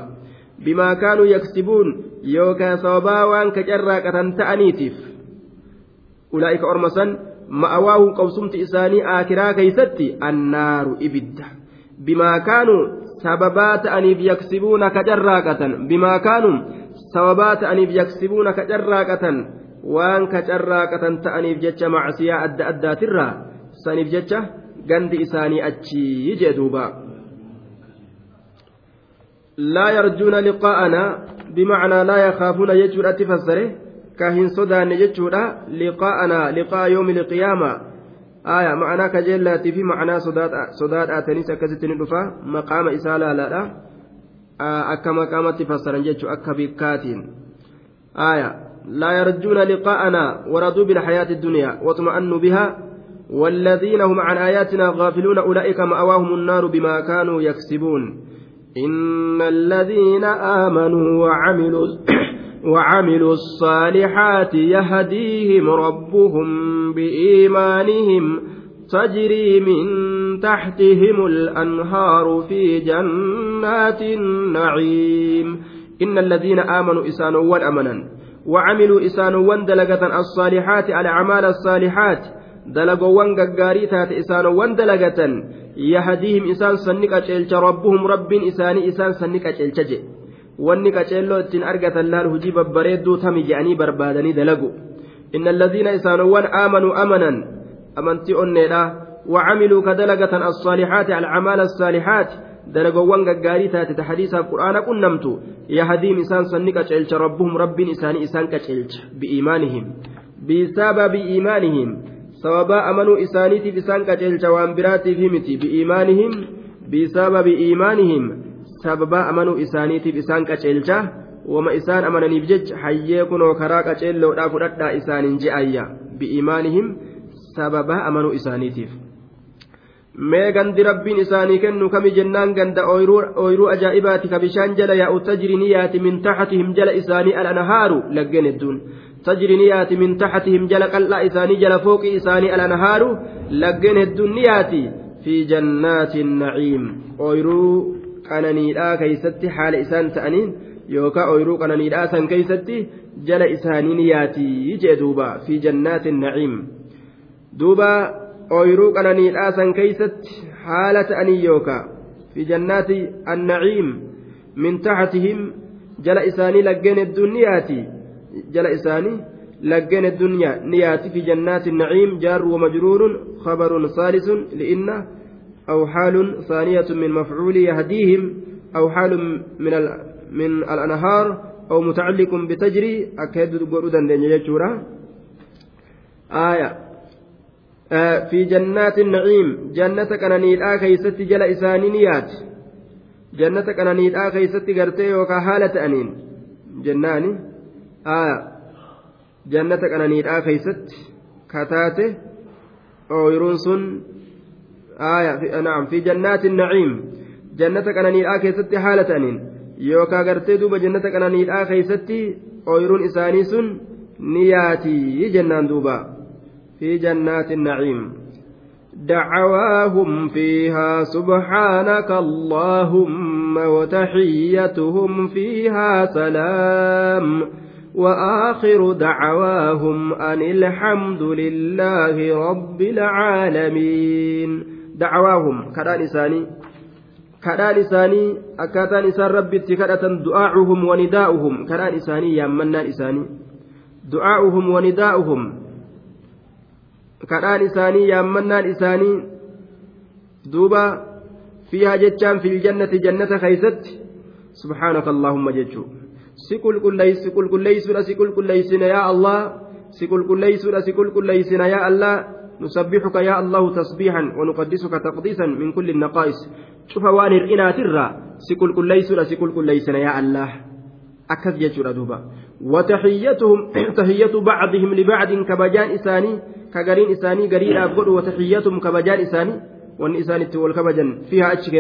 بما كانوا يكسبون. يوكا صوبا وان كشراكة تأنيتف أولئك أرمسا مأواهم قوسمت إساني آكرا كيستي. النار إبدا بما كانوا سببات أنيف يكسبون كجراكة بما كانوا سببات أنيف يكسبون كجراكة waan kacarraaqatan ta'aniif jecha macsiyaa adda addaatirraa saniif jecha gandi isaanii achii jee laa yarjuuna liqaa'ana bimacnaa laa yakaafuuna jechuudhatti fassare ka hin sodaanne jechuudha liqaa'ana liqaa yoomi liqiyaama aya macnaa kajeellaatii fi macnaa sodaadhaatanis akkasitti ni dhufa maqaama isaa laalaadha akka maqaamatti fassaran jechuu akka bikkaatiin aya لا يرجون لقاءنا ورضوا بالحياة الدنيا واطمأنوا بها والذين هم عن آياتنا غافلون أولئك مأواهم النار بما كانوا يكسبون إن الذين آمنوا وعملوا وعملوا الصالحات يهديهم ربهم بإيمانهم تجري من تحتهم الأنهار في جنات النعيم. إن الذين آمنوا إسانوا والأمنا وعملوا إسانوان دلقة الصالحات على أعمال الصالحات دلقوان ققاري تات إسانوان دلقة يهديهم إسان سنك أجلج ربهم رب إساني إسان سنك أجلج wanni qaceelloo ittiin argatan laal hujii babbareedduu tami je'anii barbaadanii dalagu inna alladhiina isaanowwan aamanuu amanan amantii onneedha وعملوا كدلقة الصالحات الأعمال الصالحات taate ta hadiisaaf qur'aana qunnamtu yahadiim isaan sanni qaceelcha rabbuhum rabbiin isaanii isaan qaceelcha bi'iimaanihim bisababi iimaanihim sababaa amanuu isaaniitiif isaan qaceelcha waan biraatiif miti bi'iimaanihim bisababi iimaanihim sababaa amanuu isaaniitiif isaan qaceelcha wama isaan amananiif jecha hayyee kunoo karaa qaceelloodhaa fudhadhaa isaaniin je'ayya. Bi'iimaanihim sababaa amanuu isaaniitiif. mee gandi rabbiin isaanii kennu kami jennaan ganda ooyiruu ajaa'ibaati ka bishaan jala yaa'u tajri ni yaati min taxatihim jala isaanii alanahaaru laggeen hedduun tajri ni yaati min taxatihim jala qal'aa isaanii jala fooqii isaanii alanahaaru laggeen hedduun ni yaati fi jannaati naciim ooyiruu qananiidhaa keeysatti haala isaan ta'aniin yookaan ooyiruu qananiidhaa san keeysatti jala isaanii ni yaati jee duuba fi jannaati naciim duuba ooyiruu qananiidhaa san keeysatti haala ta'anii yookaa fi jannaati annaciim min taxatihim jala isaanii laggeen hedduun ni yaati fi jannaati naciim jaarru wamajruurun khabarun saalisun li'inna أو حال ثانية من مفعول يهديهم أو حال من من الأنهار أو متعلق بتجري أكيد قرودا لنجورا آية في جنات النعيم جنة كنانيدها كيست جل إسانينيات جنة كنانيدها كيست قرتي وكهالة أنين جناني آية جنة كنانيدها كيست كتاته أو يرونسون آية في نعم في جنات النعيم جنة كنانيدها كيست حالة أنين yookaan gartee duuba jannata qananiidhaa keeysatti ooyiruun isaanii sun ni yaatii jennaan duuba fi jannaati naciim دعواهم فيها سبحانك اللهم وتحيتهم فيها سلام وآخر دعواهم أن الحمد لله رب العالمين. دعواهم كران إساني إسان ربي اتكرة دعاؤهم ونداؤهم. كران إساني يامنا إساني. دعاؤهم ونداؤهم. كران إساني يامنا إساني. دوبا فيها جتشان في الجنة جنة خيست سبحانك اللهم جتشو. Si qulqulleeysuudha si qulqulleeysina yaa allah. Si qulqulleeysuudha si qulqulleeysina yaa allah. نسبحك يا الله تسبيحا ونقدسك تقديسا من كل النقائص شوف وان الإناترا سكل كل ليس سكل كل ليسنا يا الله أكث يجر دوبا وتحيتهم تحية بعضهم لبعض كبجان إساني كقرين إساني قرين أبقر وتحيتهم كبجان إساني وان إساني تول كبجان فيها أتش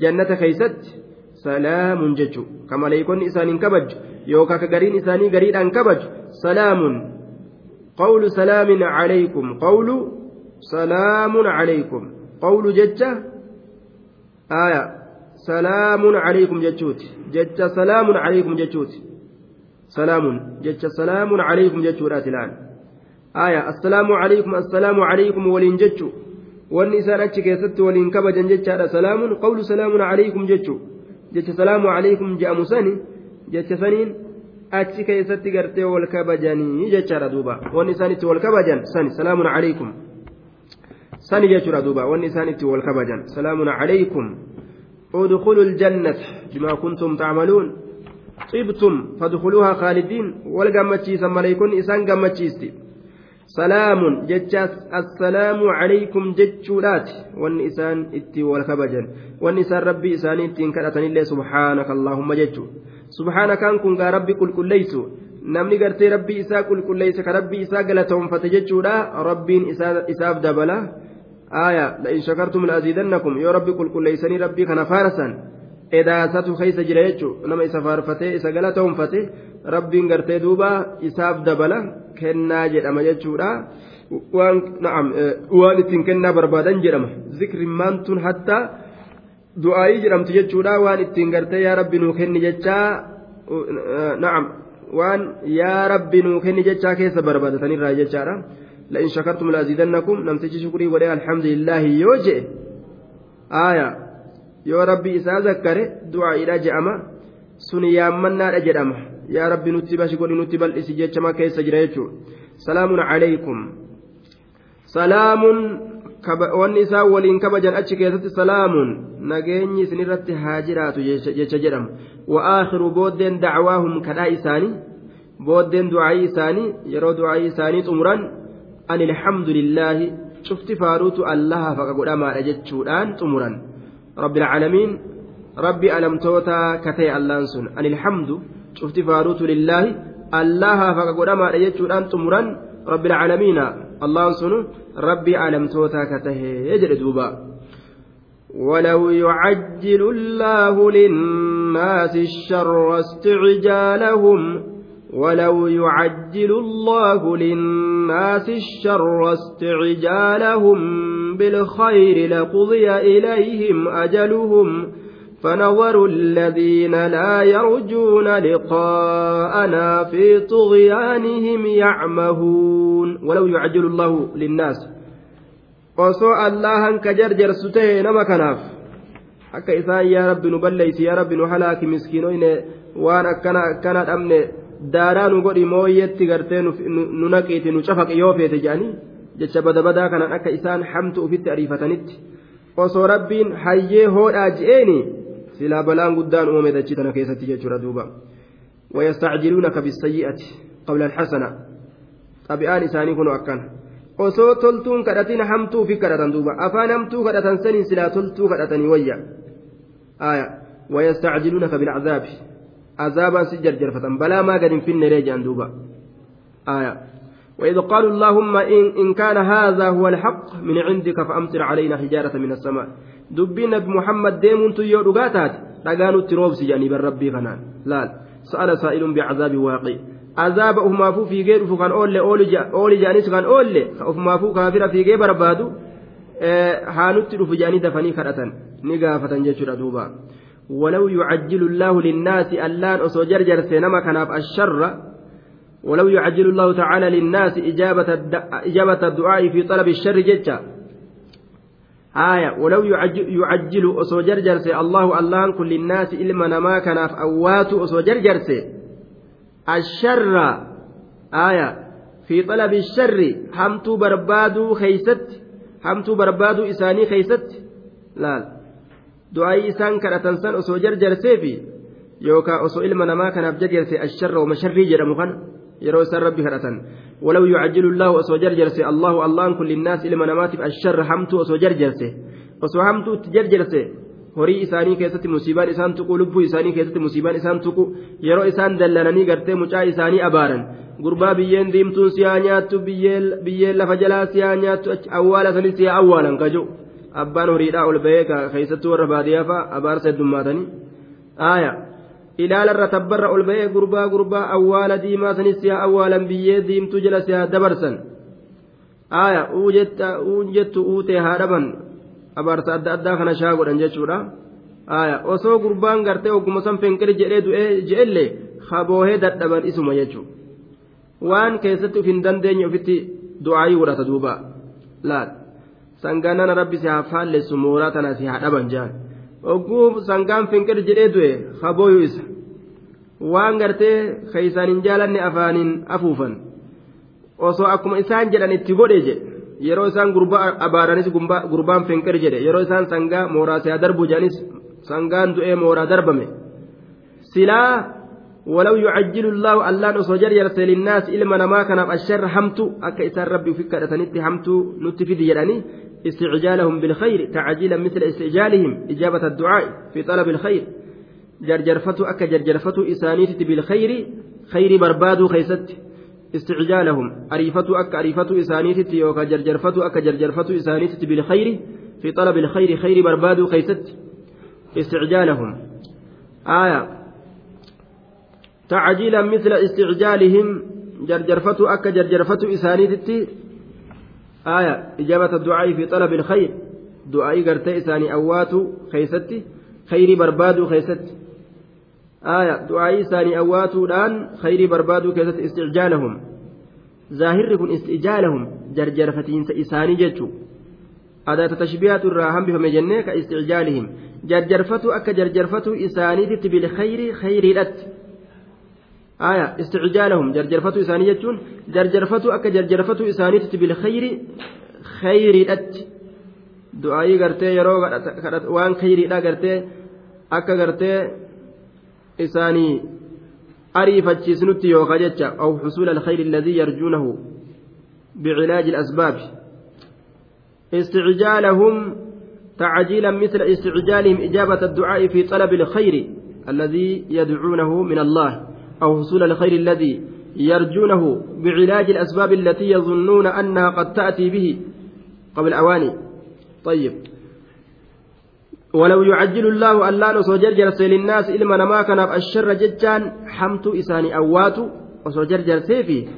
جنة كيست jechu ka maleeykonni isaaniin kabaju yookaan ka gariin isaanii gariidhaan kabaju salaamun qawlu salaamin calaykum qawlu salaamun calaykum qawlu jecha aya salaamun calaykum jechuuti jecha salaamun calaykum jechuuti salaamun jecha salaamun calaykum jechuudhaati laan aya assalaamu calaykum assalaamu calaykum waliin jechu wanni isaan achi keessatti waliin kabajan jechaadha salaamun qawlu salaamun calaykum jechuu jecha salaamu alaykum je'amu sani jecha saniin achi keessatti gartee wal kabajanii jechaadha duuba wanni isaan itti wal kabajan sani salaamun alaykum sani jechuudha duuba wanni isaan itti wal kabajan salaamun alaykum ادخلوا الجنة بما كنتم تعملون طبتم فادخلوها خالدين والقمتشيس مليكون إسان قمتشيستي salaamun jechaas assalaamu calaykum jechuudhaati wanni isaan itti wal kabajan wanni isaan rabbii isaanii ittiin kadhatanillee subhaanaka allaahumma jechuu subhaanakaan kun gaa rabbi qulqulleeysu namni gartee rabbii isaa qulqulleeysa ka rabbii isaa galatoonfate jechuudha rabbiin isaaf dabala aaya la'in shakartum la'aziidannakum yoo rabbi qulqulleeysanii rabbii kana faarasan edaasatu keeysa jira jechuu nama isa faarfatee isa galatoonfate rabbiin gartee duuba isaaf dabala kennaa jedhama jechuudha waan ittiin kennaa barbaadan jedhama zikrimmaan tun hatta du'aayii jedhamtu jechuudha waan ittiin gartee yaa rabbi nuu kenni jechaa na'am waan yaa rabbi nuu kenni jechaa keessa barbaadatanirraa jechaadha لئن شكرتم لأزيدنكم نمتج شكري ولي الحمد لله يوجئ آية يا ربي إذا ذكر دعاء إلى جأمة سنيامنا أجرمه nutti bashi godhi nutti bal'isi jechamaa keessa jira jechuudha salaamun calaykum salaamun wanni isaan waliin kabajan achi keessatti salaamun nageenyi isinirratti haa jiraatu jecha jedhamu wa'aakhiru booddeen dacwaahum kadhaa isaanii booddeen du'aayii isaanii yeroo du'aayii isaanii xumuran ani alhamdu lillaahi cufti faaruutu allaha faqa godhamaadha jechuudhaan xumuran rabbi alcaalamiin rabbi alamtoota katee allaan sun ani alhamdu lillaahi allaha faqa godhamaadha jechuudhaan xumuran rabbi alcaalamiina allaan sunu rabbii aalamtootaa ka tahee jedhe duuba ولو يعجل الله للناس الشر استعجالهم ولو يعجل الله للناس الشر استعجالهم بالخير لقضي إليهم أجلهم فنظر الذين لا يرجون لقاءنا في طغيانهم يعمهون ولو يعجل الله للناس nama kanaaf akka isaan yaa rabbi nu balleeysi yaa rabbi nu halaaki miskiinoyne waan akkana akkana dhabne daaraa nu godhi mooyyetti gartee nu naqiiti nu cafaqi yoo feete jedhanii jecha badabadaa kanaan akka isaan hamtu ufitti ariifatanitti osoo rabbiin hayyee hoodhaa ji'eeni guddaan uumame dachii tana keessatti jechuudha duuba ويستعجلونك بالسيئة قبل الحسنة طبيعان إساني كنوا أكان toltuun kadhatin hamtuu fi kadhatan duuba afaan hamtuu kadhatan saniin silaa toltuu kadhatanii wayya aya wayastacjiluunaka bilcazaabi azaabaan si jarjarfatan balaa maa gad hin finneree jedhan duuba aya وإذ قالوا اللهم إن, إن كان هذا هو الحق من عندك فأمطر علينا حجارة من السماء دبين محمد ديمون تيو dhagaa nutti roobsi jedhanii bar rabbii kanaan laal sa'ala saa'ilun bicazaabi waaqi azaaba ufumaafuu fiigee dhufu kan oolle ooli jedhanis kan oolle ufumaafuu kaafira fiigee barbaadu haa nutti dhufu jedhanii dafanii kadhatan ni gaafatan jechuudha ولو يعجل الله للناس ألان أسو جرجر سينما كناف الشر ولو يعجل الله تعالى للناس إجابة, الدعاء في طلب الشر جتا آية ولو يعجل, أسو جرجر سي الله ألان كل الناس إلما نما كناف أوات أسو جرجر سي. الشر. آية في طلب الشر همتو بربادو خيست همتو بربادو إساني خيست. لا kadhatan san osoo jarjarseefi yookaan osoo ilma namaa kanaaf jarjarse asharra wama sharrii jedhamu kana isaan rabbi kadhatan ولو يعجل الله أسو جرجرس الله الله كل الناس إلما نماتف الشر حمتو أسو جرجرس أسو حمتو تجرجرس horii isaanii keessatti musiibaan isaan tuqu lubbuu isaanii keessatti musiibaan isaan tuqu yeroo isaan dallananii gartee mucaa isaanii abaaran gurbaa biyyeen diimtuun siyaa nyaattu biyyeen lafa jalaa siyaa nyaattu awwaala sanis siyaa awwaalan kaju abbaan horiidhaa ol bahee keessattuu warra baadiyyaa fa'a abaarsa heddummaatanii aaya ilaalarra tabbarra ol bahee gurbaa gurbaa awwaala diimaa sanis siyaa awwaalan biyyee diimtuu jala siyaa dabarsan aaya uun jettu uutee haa dhaban abaarsa adda addaa kana shaa godhan jechuudha aaya osoo gurbaan gartee ogguma san fenqiri jedhee du'ee je'ellee haboohee dadhaban isuma jechuudha waan keessatti uf hin dandeenye ofitti du'aayii godhata duuba laal. sangaanana rabbi si faallessu mooraa tana si dhaban jaan ogguu sangaan finqir jedhee du'e habooyu isa waan gartee keeysaan hin jaalanne afaaniin afuufan osoo akkuma isaan jedhan itti godhe jedhe yeroo isaan gurbaa abaaranis gurbaan finqir jedhe yeroo isaan sangaa mooraa si haa darbu jedhanis sangaan du'ee mooraa darbame silaa ولو يعجل الله ألان أصجر يرسل للناس إلما نما كان الشر حمتو. أكا إسان ربي فيك أتنتي حمتو نتفيد يراني استعجالهم بالخير تعجيلا مثل استعجالهم. إجابة الدعاء في طلب الخير. جرجرفة أكا جرجرفة إسانيت بالخير. خير برباد خيست. استعجالهم. أريفة أكا أريفة إسانيت يوكا جرجرفة أكا جرجرفة إسانيت بالخير. في طلب الخير خير برباد خيست. استعجالهم. آية. تعجيلا مثل استعجالهم جرجرفة أكا جرجرفة إسانيت آية إجابة الدعاء في طلب الخير. دعاء قرتي إساني أواتو خيستي خيري بربادو خيستي. آية دعاء إساني أواتو الآن خيري بربادو كيست استعجالهم. ظاهر كن استعجالهم جرجر فتينس إساني جتشو أداة تشبيهات الراهم بهم جنة كاستعجالهم جرجرفتو أك جرجرفتو إساني بالخير خير لت آية استعجالهم جرجرفتو إساني جتشون جرجرفتو أكا جرجرفتو إساني بالخير خير الأت دعائي قرتي يرو وان خير لا قرتي أكا قرتي إساني أريفتشيسنتي يوكا جتشا. أو حصول الخير الذي يرجونه بعلاج الأسباب. استعجالهم تعجيلا مثل استعجالهم إجابة الدعاء في طلب الخير الذي يدعونه من الله. أو حصول الخير الذي يرجونه بعلاج الأسباب التي يظنون أنها قد تأتي به قبل أواني. طيب. ولو يعجل الله ألا نصوجر جرس للناس إلما ما كان الشر ججان حمت إساني أوات وصوجر جرسيفي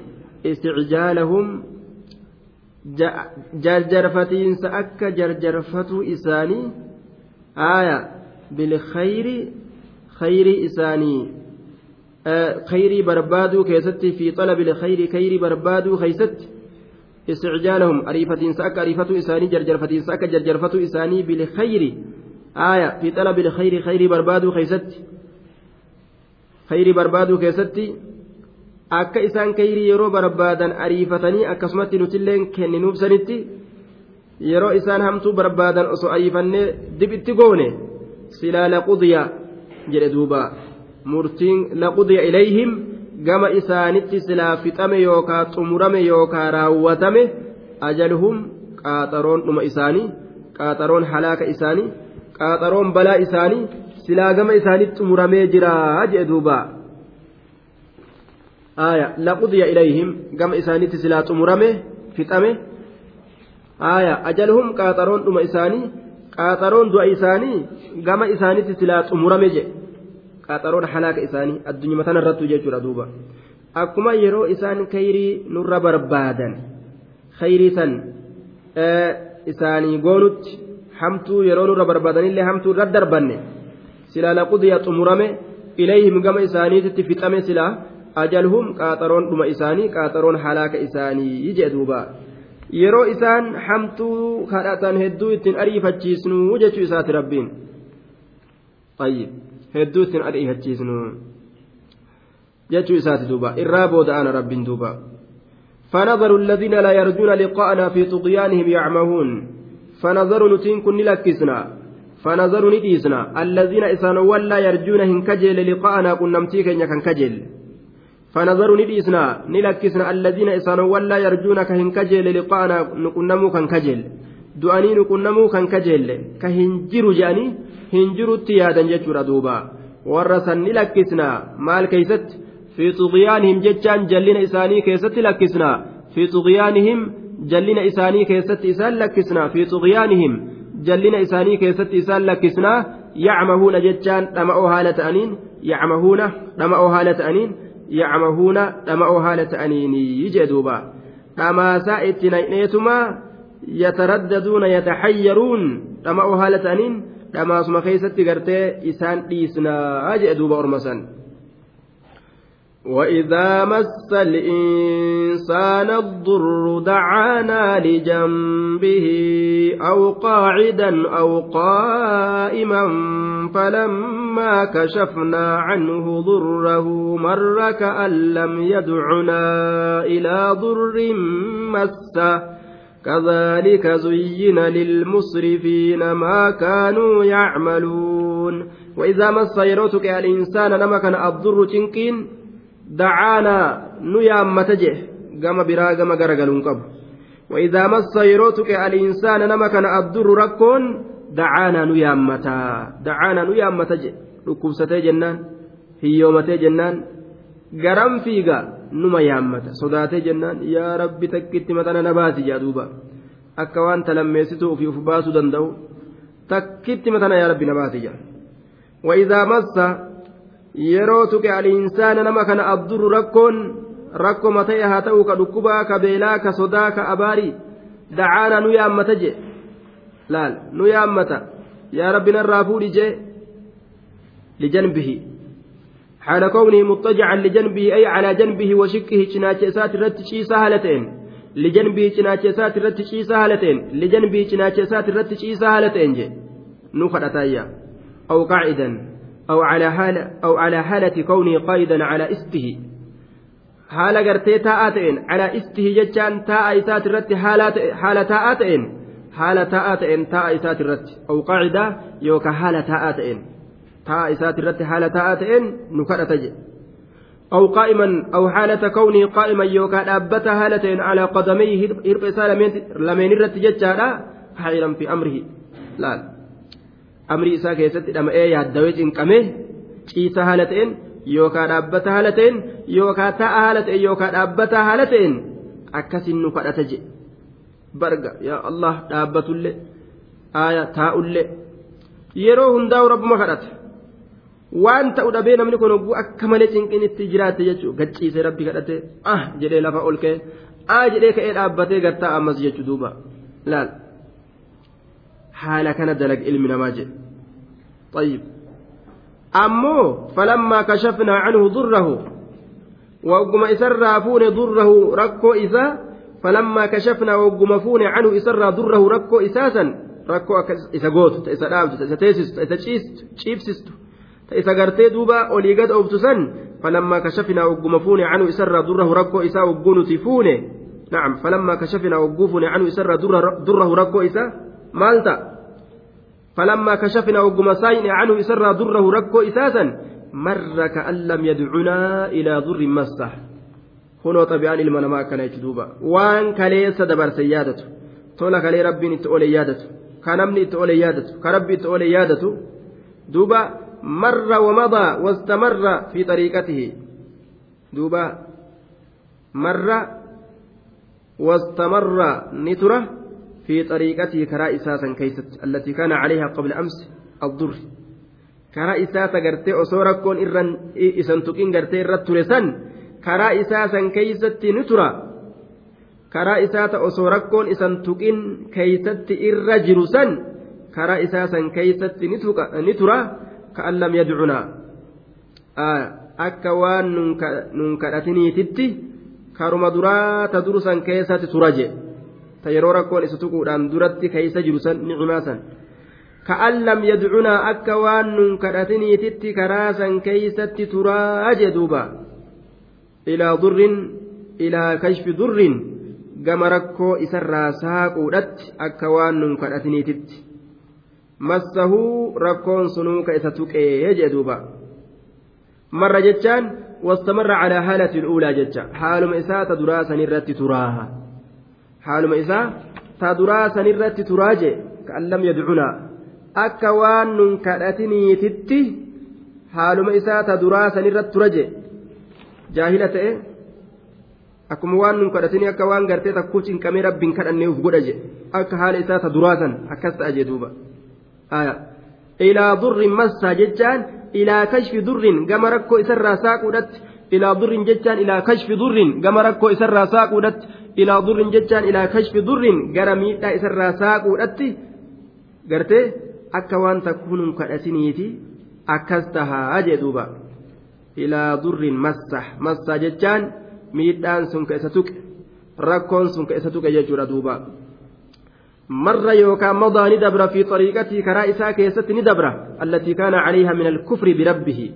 استعجالهم جرجرفتين سأك جرجرفة إساني. آية. بالخير خير إساني. خيري بربادو كيستي في طلب الخير خيري بربادو خيست استعجالهم أريفتين ساك أريفتو إساني جرجرفتين ساك جرجرفتو إساني بالخير آية في طلب الخير خيري بربادو خيست خيري بربادو كيستي akka isaan kayrii yeroo barbaadan ariifatanii akkasumatti nutilleen kenninuuf sanitti yeroo isaan hamtuu barbaadan osoo ariifannee dibitti goone silaa laqudiya jedhe duubaa murtiin laqudiya ilayhim gama isaanitti silaa fixame yookaa xumurame yookaa raawwatame ajaluhum qaaxaroon dhuma isaanii qaaxaroon halaaka isaanii qaaxaroon balaa isaanii silaa gama isaanitti xumuramee jiraa jee duuba. Aya laqudiya ilayhim gama isaanitti silaa xumurame fixame. Aya ajaluhum qaaxaroon dhuma isaanii qaaxaroon du'a isaanii gama isaanitti silaa xumurame jedhe qaaxaroon halaaka isaanii addunyaa tana irrattu jechuudha duuba. Akkuma yeroo isaan kayrii nurra barbaadan kayrii san isaanii goonutti hamtuu yeroo nurra barbaadanillee hamtuu irra darbanne silaa laqudiya xumurame ilayhim gama isaaniititti fixame silaa ajalhum qaaxaroon dhuma isaanii qaaxaroon halaaka isaanii jedhe duuba. Yeroo isaan hamtuu kadhatan hedduu ittiin ariifachiisnu jechuu isaati rabbiin hedduu ittiin ariifachiisnu jechuu isaati duuba. Irraa booda ana rabbiin duuba. فنظر الذين لا يرجون لقاءنا في طغيانهم يعمهون فنظر نتين كن لكسنا فنظر نديسنا الذين إسانوا ولا يرجون هنكجل لقاءنا كن نمتيك كن كجل فنظر نديسنا نلكسنا الذين إسانوا ولا يرجون كهنكجل لقاءنا نكنمو كن كجل du'anii nuqunnamuu kan kajeelle. Ka hin jiru je'anii hin jirutti yaadan jechuudha duuba warra san ni lakkisnaa maal keeysatti fi xuqyaanihim jechaan jallina isaanii keessatti lakkisnaa fi xuqyaanihim jallina isaanii keessatti isaan lakkisnaa fi xuqyaanihim jallina isaanii keessatti isaan lakkisnaa yacmahuuna jechaan dhama'oo haala ta'aniin yacmahuuna dhama'oo haala ta'aniin yacmahuuna dhama'oo haala ta'aniinii jee dhamaasaa itti nayneetumaa yataraddaduuna yataxayyaruun dhama'oo haala ta'aniin dhamaasuma keessatti gartee isaan dhiisnaa jee duuba ormasan وإذا مس الإنسان الضر دعانا لجنبه أو قاعدا أو قائما فلما كشفنا عنه ضره مر كأن لم يدعنا إلى ضر مسه كذلك زين للمسرفين ما كانوا يعملون. وإذا مس يروتك الإنسان نما كان الضر تنكين nu yaammata jee gama biraa gama garagaluun qabu وإذا مس يروتك الإنسان نما كان الضر ركون دعانا نيامتا دعانا نيامتا ركوبستي جنان هيومتي جنان garam fiiga numa yaammata sodaatee jennaan yaa rabbi takkitti matana na baasi jaaduuba akka waan talammeessituu ofii uf baasuu danda'u takkitti matana yaa rabbi na baasi jaa وإذا مس yeroo tuqe aliinsaana nama kana abdurru rakkoon rakkoma ta'e haa ta'u ka dhukkubaa ka beelaa ka sodaa ka abaarii dacaana nu yaammata je laal nu yaammata yaa rabbi narraa fuudhi jee lijanbihi حال كونه مضطجعا لجنبه أي على جنبه وشكه جناش إسات الرت شيسا لجنبه جناش إسات الرت شيسا لجنبه جناش إسات الرت شيسا هالتين نخل أتايا. أو قاعدا. أو على حالة أو على حالة كونه قائدا على إسته. حالة قرتي تاءتين على إسته جتان تاء إسات الرت حالة تاءتين حالة تاءتين تاء إسات الرت أو ta'a isaati irratti haala ta'a ta'een nu kadhata jedhe aw qaa'iman aw haalata kawnii qaa'iman yookaan dhaabbata haala ta'een alaa qadamayhi hirqa isaa lameen irratti jechaadha haa'iran fi amrihi. Laal. Amrii isaa keessatti dhama'ee yaaddawee cinqamee ciisa haala ta'een yookaan dhaabbata haala ta'een yookaan ta'a haala ta'een yookaan dhaabbata haala ta'een akkasin nu kadhata jedhe barga yaa allah dhaabbatullee. Aaya taa'ullee. Yeroo hundaa'u rabbuma kadhata. Waan ta'u dhabee namni kun hogguu akka malee cinqinitti jiraate jechuudha gacciisee rabbi kadhate ah jedhee lafa ol ka'e ah jedhee ka'ee dhaabbatee gartaa ammas jechuu duuba laal. haala kana dalag ilmi namaa jedhe طيب أمو فلما كشفنا عنه ضره وقم إسر فون ضره ركو إذا فلما كشفنا وقم فون عنه إسر ضره ركو إساسا ركو إسا قوت إسا دابت إسا تيسست إسا تشيبسست إسا قرتي دوبا أولي قد أبتسن فلما كشفنا وقم فون عنه إسر ضره ركو إسا وقون تفون نعم فلما كشفنا وقفون عنه إسر ضره ركو إسا مالتا فلما كشفنا وقم ساين عنه إسر ضره ركو إساسا مر كأن لم يدعنا إلى ضر مسه هنا طبيعان المنما كان يجدوبا وان كليس دبر سيادته تولا كلي ربي تقول يادته كنمني تقول يادته كربي تقول يادته دوبا مر ومضى واستمر في طريقته. دوبا. مر واستمر نتره في طريقته كرا كيست التي كان عليها قبل أمس الضر. كرا إساسا قرتي أصورا إرن إسان تقين قرتي إرت تلسان كرا إساسا كيست كون إسان تقين كيست إرجرسا كرا إساسا كيست نترى كأن لم يدعنا آه akka waan nun kadhatiniititti karuma duraa ta durusan keessatti tura je ta yeroo rakkoon isa tuquudhaan duratti keeysa jiru san nicimaa san ka'an lam yadcunaa akka waan nun kadhatiniititti karaa san keeysatti turaa je duuba ilaa durrin ilaa kashfi durrin gama rakkoo isarraa saaquudhatti akka waan nun kadhatiniititti massahuu rakkoon sunuu ka isa tuqee jee duuba marra jechaan wastamarra calaa haalati ulaa jecha haaluma isaa ta duraa sanirratti turaaha haaluma isaa ta duraa sanirratti turaa je ka'an lam yadcunaa akka waan nun kadhatiniititti haaluma isaa ta duraa sanirratti tura je jaahila ta'e akkuma waan nun kadhatinii akka waan gartee takkuu cinqamee rabbiin kadhannee uf godha je akka haala isaa ta duraa san akkas ta'a je duuba ilaa durrin massaa jechaan ilaa kashfi durrin gama rakkoo isarraa saaquudhatti ilaa durrin jechaan ilaa kashfi durrin gama rakkoo isarraa saaquudhatti ilaa durrin jechaan ilaa kashfi durrin gara miidhaa isarraa saaquudhatti gartee akka waan takkuun kadhatiniiti. Akkas tahaa jee duuba. Ilaa durrin massa massaa jechaan miidhaan sun ka isa tuqe. Rakkoon sun ka isa tuqe jechuudha duuba. مر يوكا مضى ندبر في طريقته كرا إساء كيست ندبر التي كان عليها من الكفر بربه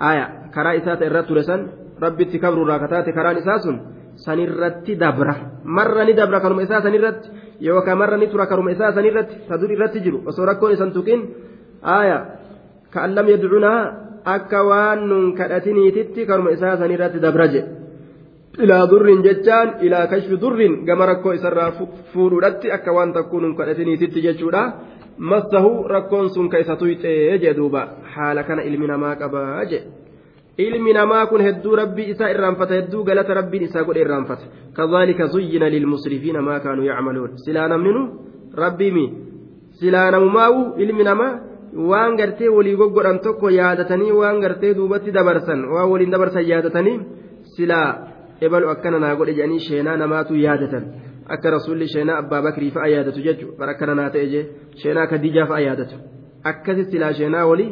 آية كرا إساء الرت لسن ربي تكبر راكتات كرا إساس سنرت دبر مر ندبر كرم إساء سنرت يوكا مر نترى كرم إساء سنرت تدور الرت جرو وصوركون سنتكين آية كأن لم يدعونا أكوان كأتني تتي كرم إساء سنرت دبرجه ilaa durrin jechaan ilaa kashfi durrin gama rakkoo isarraa fuudhuudhatti akka waan takkuun hin kadhatiniititti jechuudha massahu rakkoon sun ka isa tuyxee jee duuba haala kana ilmi namaa qabaa jee ilmi namaa kun hedduu rabbii isaa irraanfata hedduu galata rabbiin isaa godhe irraanfata kazaalika zuyyina lilmusrifiina maa kaanuu yacmaluun silaa namninu rabbiimi silaa namumaawu ilmi namaa waan gartee walii goggodhan tokko yaadatanii waan gartee duubatti dabarsan waan waliin dabarsan yaadatanii silaa ebalu akkana naa godhe jedhanii sheenaa namaatu yaadatan akka rasuulli sheenaa abbaa bakrii fa'a yaadatu jechuudha bara akkana naa ta'e jee sheenaa kadijaa fa'a yaadatu akkasi silaa sheenaa walii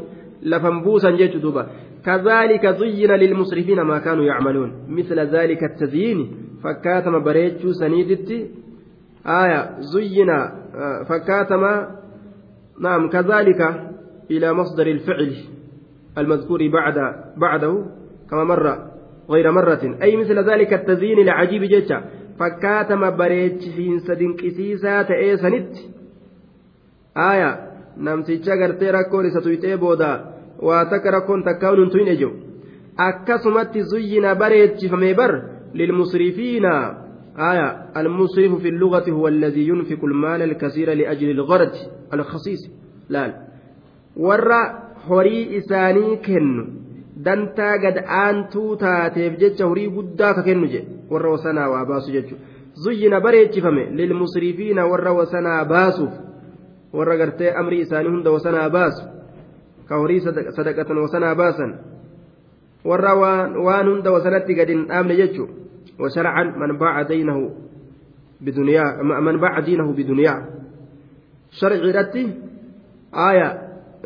lafan buusan jechuudha duuba كذلك زين للمسرفين ما كانوا يعملون مثل ذلك التزيين فكاتم بريتشو سنيدتي آية زين فكاتم نعم كذلك إلى مصدر الفعل المذكور بعد بعده كما مر غير مرة. أي مثل ذلك التزيين العجيب جتا فكاتم بريتش في سدين كسيسا تأيسنت آية. namticha gartee rakkoon isa tuyxee booda waa takka rakkoon takkaa'uun hin tuyne jiru akkasumatti zuyyina bareechifame bar lilmusrifiina آية. المسرف في اللغة هو الذي ينفق المال الكثير لأجل الغرض الخصيص. لا. ورا هوري إساني كنو dantaa gad aantuu taateef jecha horii guddaa ka kennu je warra wasanaa waa baasu jechuudha zuyyina bareechifame lilmusrifiina warra wasanaa baasuuf warra gartee amrii isaanii hunda wasanaa baasu ka horii sadaqatan wasanaa baasan warra waan hunda wasanatti gad hin dhaabne jechuudha washarcan man baaca daynahu biduniyaa man baaca diinahu biduniyaa sharciidhatti aaya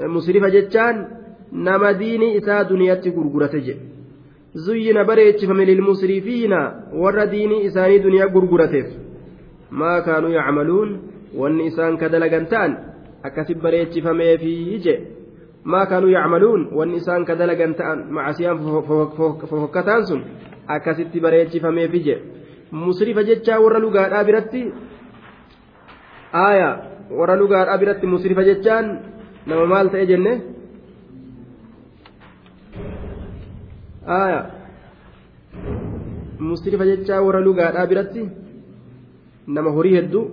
musrifa jechaan nama diinii isaa duniyaatti gurgurate jedhe zuyyina bareechifame lilmusrifiina warra diinii isaanii duniyaa gurgurateef. Maa kaanuu yacmaluun wanni isaan ka dalagan ta'an akkasi bareechifameefi jedhe maa kaanuu yacmaluun wanni isaan ka dalagan ta'an macasiyaan fofokkataan sun akkasitti bareechifameefi jedhe musrifa jechaa warra lugaadhaa biratti aaya warra lugaadhaa biratti musrifa jechaan nama maal ta'e jenne aya. Musrifa jechaa warra lugaadhaa biratti nama horii hedduu.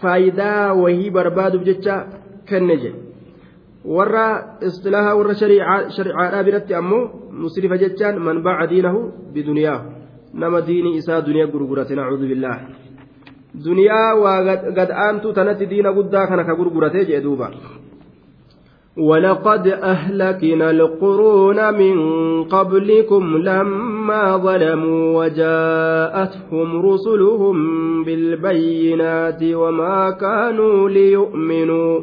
Faayidaa wahii barbaaduuf jecha kenne jedhe warra istilaha warra sharicaadhaa biratti ammoo musrifa jechaan man baaca diinahu biduniyaahu nama diinii isaa duniyaa gurgurate nacuudu billaah. Duniyaa waa gad aantuu tanatti diina guddaa kana ka gurguratee jee duuba ولقد أهلكنا القرون من قبلكم لما ظلموا وجاءتهم رسلهم بالبينات وما كانوا ليؤمنوا.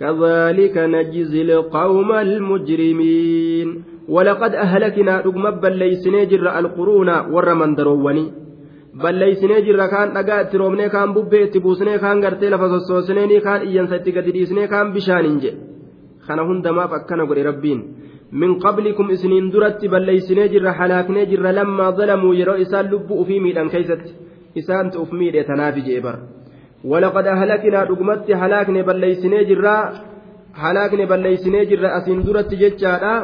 كذلك نجزي القوم المجرمين. ولقد أهلكنا رغم بل ليس نجر القرون ورمن دروني بل ليس نجر كان نقات رومني كان ببيت بوسني كان غرتي لفظ كان إيان ستي كان بشان kana hundamaaf akkana godhe rabbiin min qablikum isiniin duratti balleeysinee jirra halaaknee jirra lammaa zalamuu yeroo isaan lubbuu ufii miidhan keeysatti isaantu uf miidhe tanaafi jee bara ولقد أهلكنا رقمت هلاكني بليسني جرا هلاكني بليسني جرا أسين درت جتشارا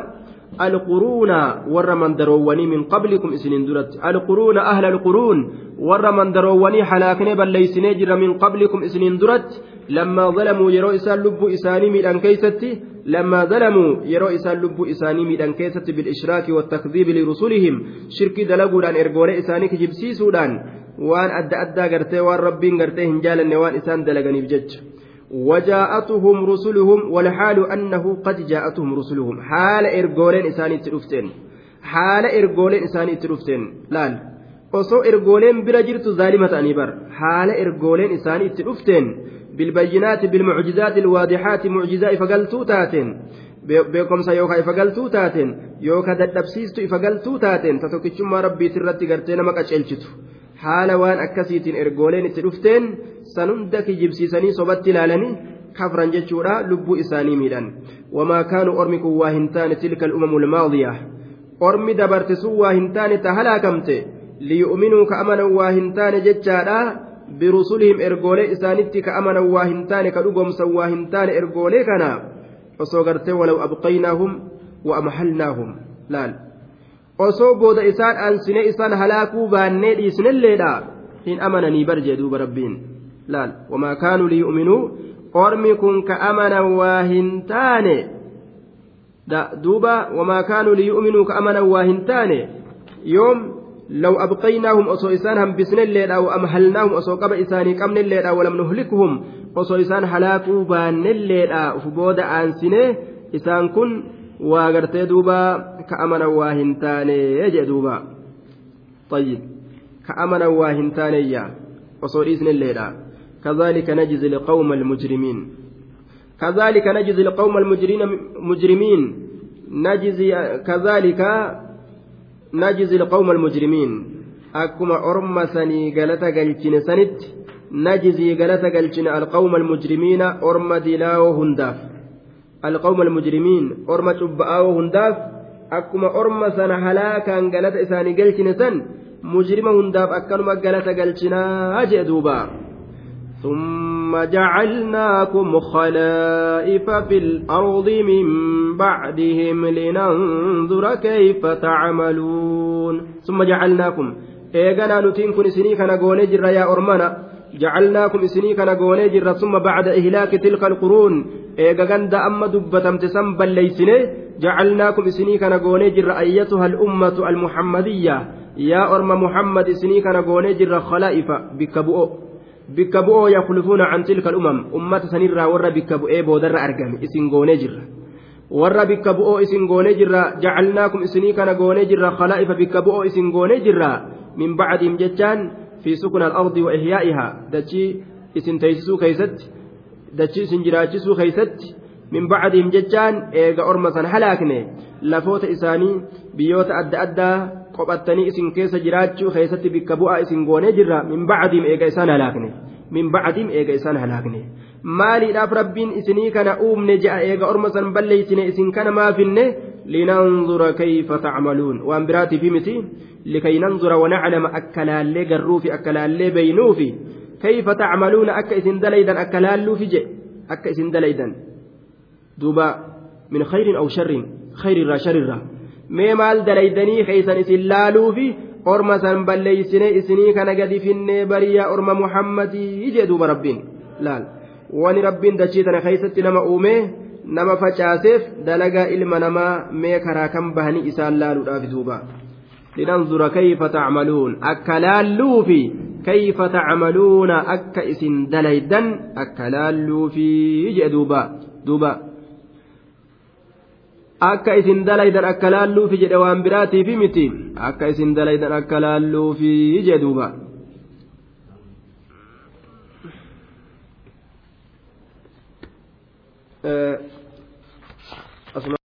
القرون ور من درووني من قبلكم إسنين درت القرون أهل القرون ور من درووني حلاكني بليسني جرا من قبلكم إسنين درت يرو إسان لب إساني من كيستي لما ظلموا يرو إسان لب إساني من كيستي بالإشراك والتكذيب لرسلهم شرك دلقوا لأن إرقول إساني كجبسي سودان waan adda addaa gartee waan rabbiin gartee hin jaalanne waan isaan dalaganiif jecha وجاءتهم رسلهم والحال أنه قد جاءتهم رسلهم. حال إرجولين إساني تلفتين حال إرجولين إساني تلفتين لال. osoo ergooleen bira jirtu zaalima ta'anii bar haala ergooleen isaanii itti dhufteen bilmucjizaati ilwaadixaati mucjizaa ifa galtuu taateen beekomsa yookaan ifa galtuu taateen yookaan dadhabsiistu ifa galtuu taateen ta tokkichummaa rabbiitirratti gartee nama qaceelchitu haala waan akkasiitiin ergooleen itti dhufteen san hunda kijibsiisanii sobatti ilaalanii kafran jechuudha lubbuu isaanii miidhan wamaa kaanuu ormi kun waa hin taane tilka al'umamu lmaadiya ormi dabarte sun waa hin taane ta halaakamte liyu'minuu ka amanan waa hin taane jechaadha birusulihim ergoolee isaanitti ka amanan waa hin taane ka dhugomsan waa hin taane ergoolee kana osoo gartee walaw abqaynaahum wa amhalnaahum laal osoo booda isaan aansine isaan halaakuu baannee dhiisnelleedha hin amananii bar jee duuba rabbiin laal wamaa kaanuu liyu'minuu ormi kun ka amanan waa hin taane duuba wamaa kaanuu liyu'minuu ka amanan waa hin taane yoom لو أبقيناهم أصو إسان هم بسن الليلة أو أمهلناهم أصو قبل إساني قمن الليلة ولم نهلكهم أصو إسان هلاكوا بان الليلة فبود آنسنة إسان كن وغرتي دوبا كأمنا واهنتاني يجي دوبا. طيب كأمنا واهنتاني يا أصو إسن الليلة. كذلك نجزي القوم المجرمين. كذلك نجزي القوم المجرمين مجرمين. نجزي كذلك نجزي القوم المجرمين. أكما أرم سني قالت قلتين سنت نجزي قالت قلتين القوم المجرمين أرم دلاو هنداف. القوم المجرمين أرم تبآو هنداف. أكما أرم سن هلاكا قالت إساني قلتين سن مجرم هنداف أكما قالت قلتنا أجئ دوبا. ثم جعلناكم خلائف في الأرض من بعدهم لننظر كيف تعملون. ثم جعلناكم إيغانا نتين كن سني كان يا أرمانا. جعلناكم سني كان جرا ثم بعد إهلاك تلك القرون. إيغان دا أما دبتم تسم بليسني. جعلناكم سني كان جرا أيتها الأمة المحمدية. يا أرم محمد سني كان جرا خلائف بكبؤ. Bikka bu'oo yakulufuuna can tilka al'umam ummata sanirraa warra bikka bu'ee boodarra argame isin goonee jirra warra bikka bu'oo isin goonee jirra jacalnaakum isinii kana goonee jirra khalaa'ifa bikka bu'oo isin goonee jirra min bacdihim jechaan fi sukuna al-ardi wa ihyaa'ihaa dachii isin teeysisuu keeysatti dachii isin jiraachisuu keeysatti min bacdihim jechaan eega orma san halaakne lafoota isaanii biyyoota adda addaa qophattanii isin keessa jiraachuu keessatti bikka bu'aa isin goonee jirra min bacdiim eega isaan halaakne min bacdiim eega isaan halaakne maaliidhaaf rabbiin isinii kana uumne je'a eega orma san balleeysine isin kana maafinne linanzura kayfa tacmaluun waan biraatiifi miti likay nanzura wanaclama akka laallee garruufi akka laallee beynuufi kayfa tacmaluuna akka isin dalaydan akka laalluufi je akka isin dalaydan duuba min khayrin aw sharrin khayrirraa sharirraa mee maal dalaydanii keeysan isin laaluufi orma san balleeysine isinii kana gadi finnee bariyaa orma muhammadii jee duuba rabbiin laal wani rabbiin dachii tana keeysatti nama uumee nama facaaseef dalagaa ilma namaa mee karaa kan bahanii isaan laaluudhaaf duuba linanzura kayfa tacmaluun akka laalluufi كيف تعملون أكا إسن دليدا أكا لالو في جدوبا دوبا akka isin dalaydan akka laalluufi jedhe waan biraatii fi miti akka isin dalaydan akka laalluufi jedhuuba.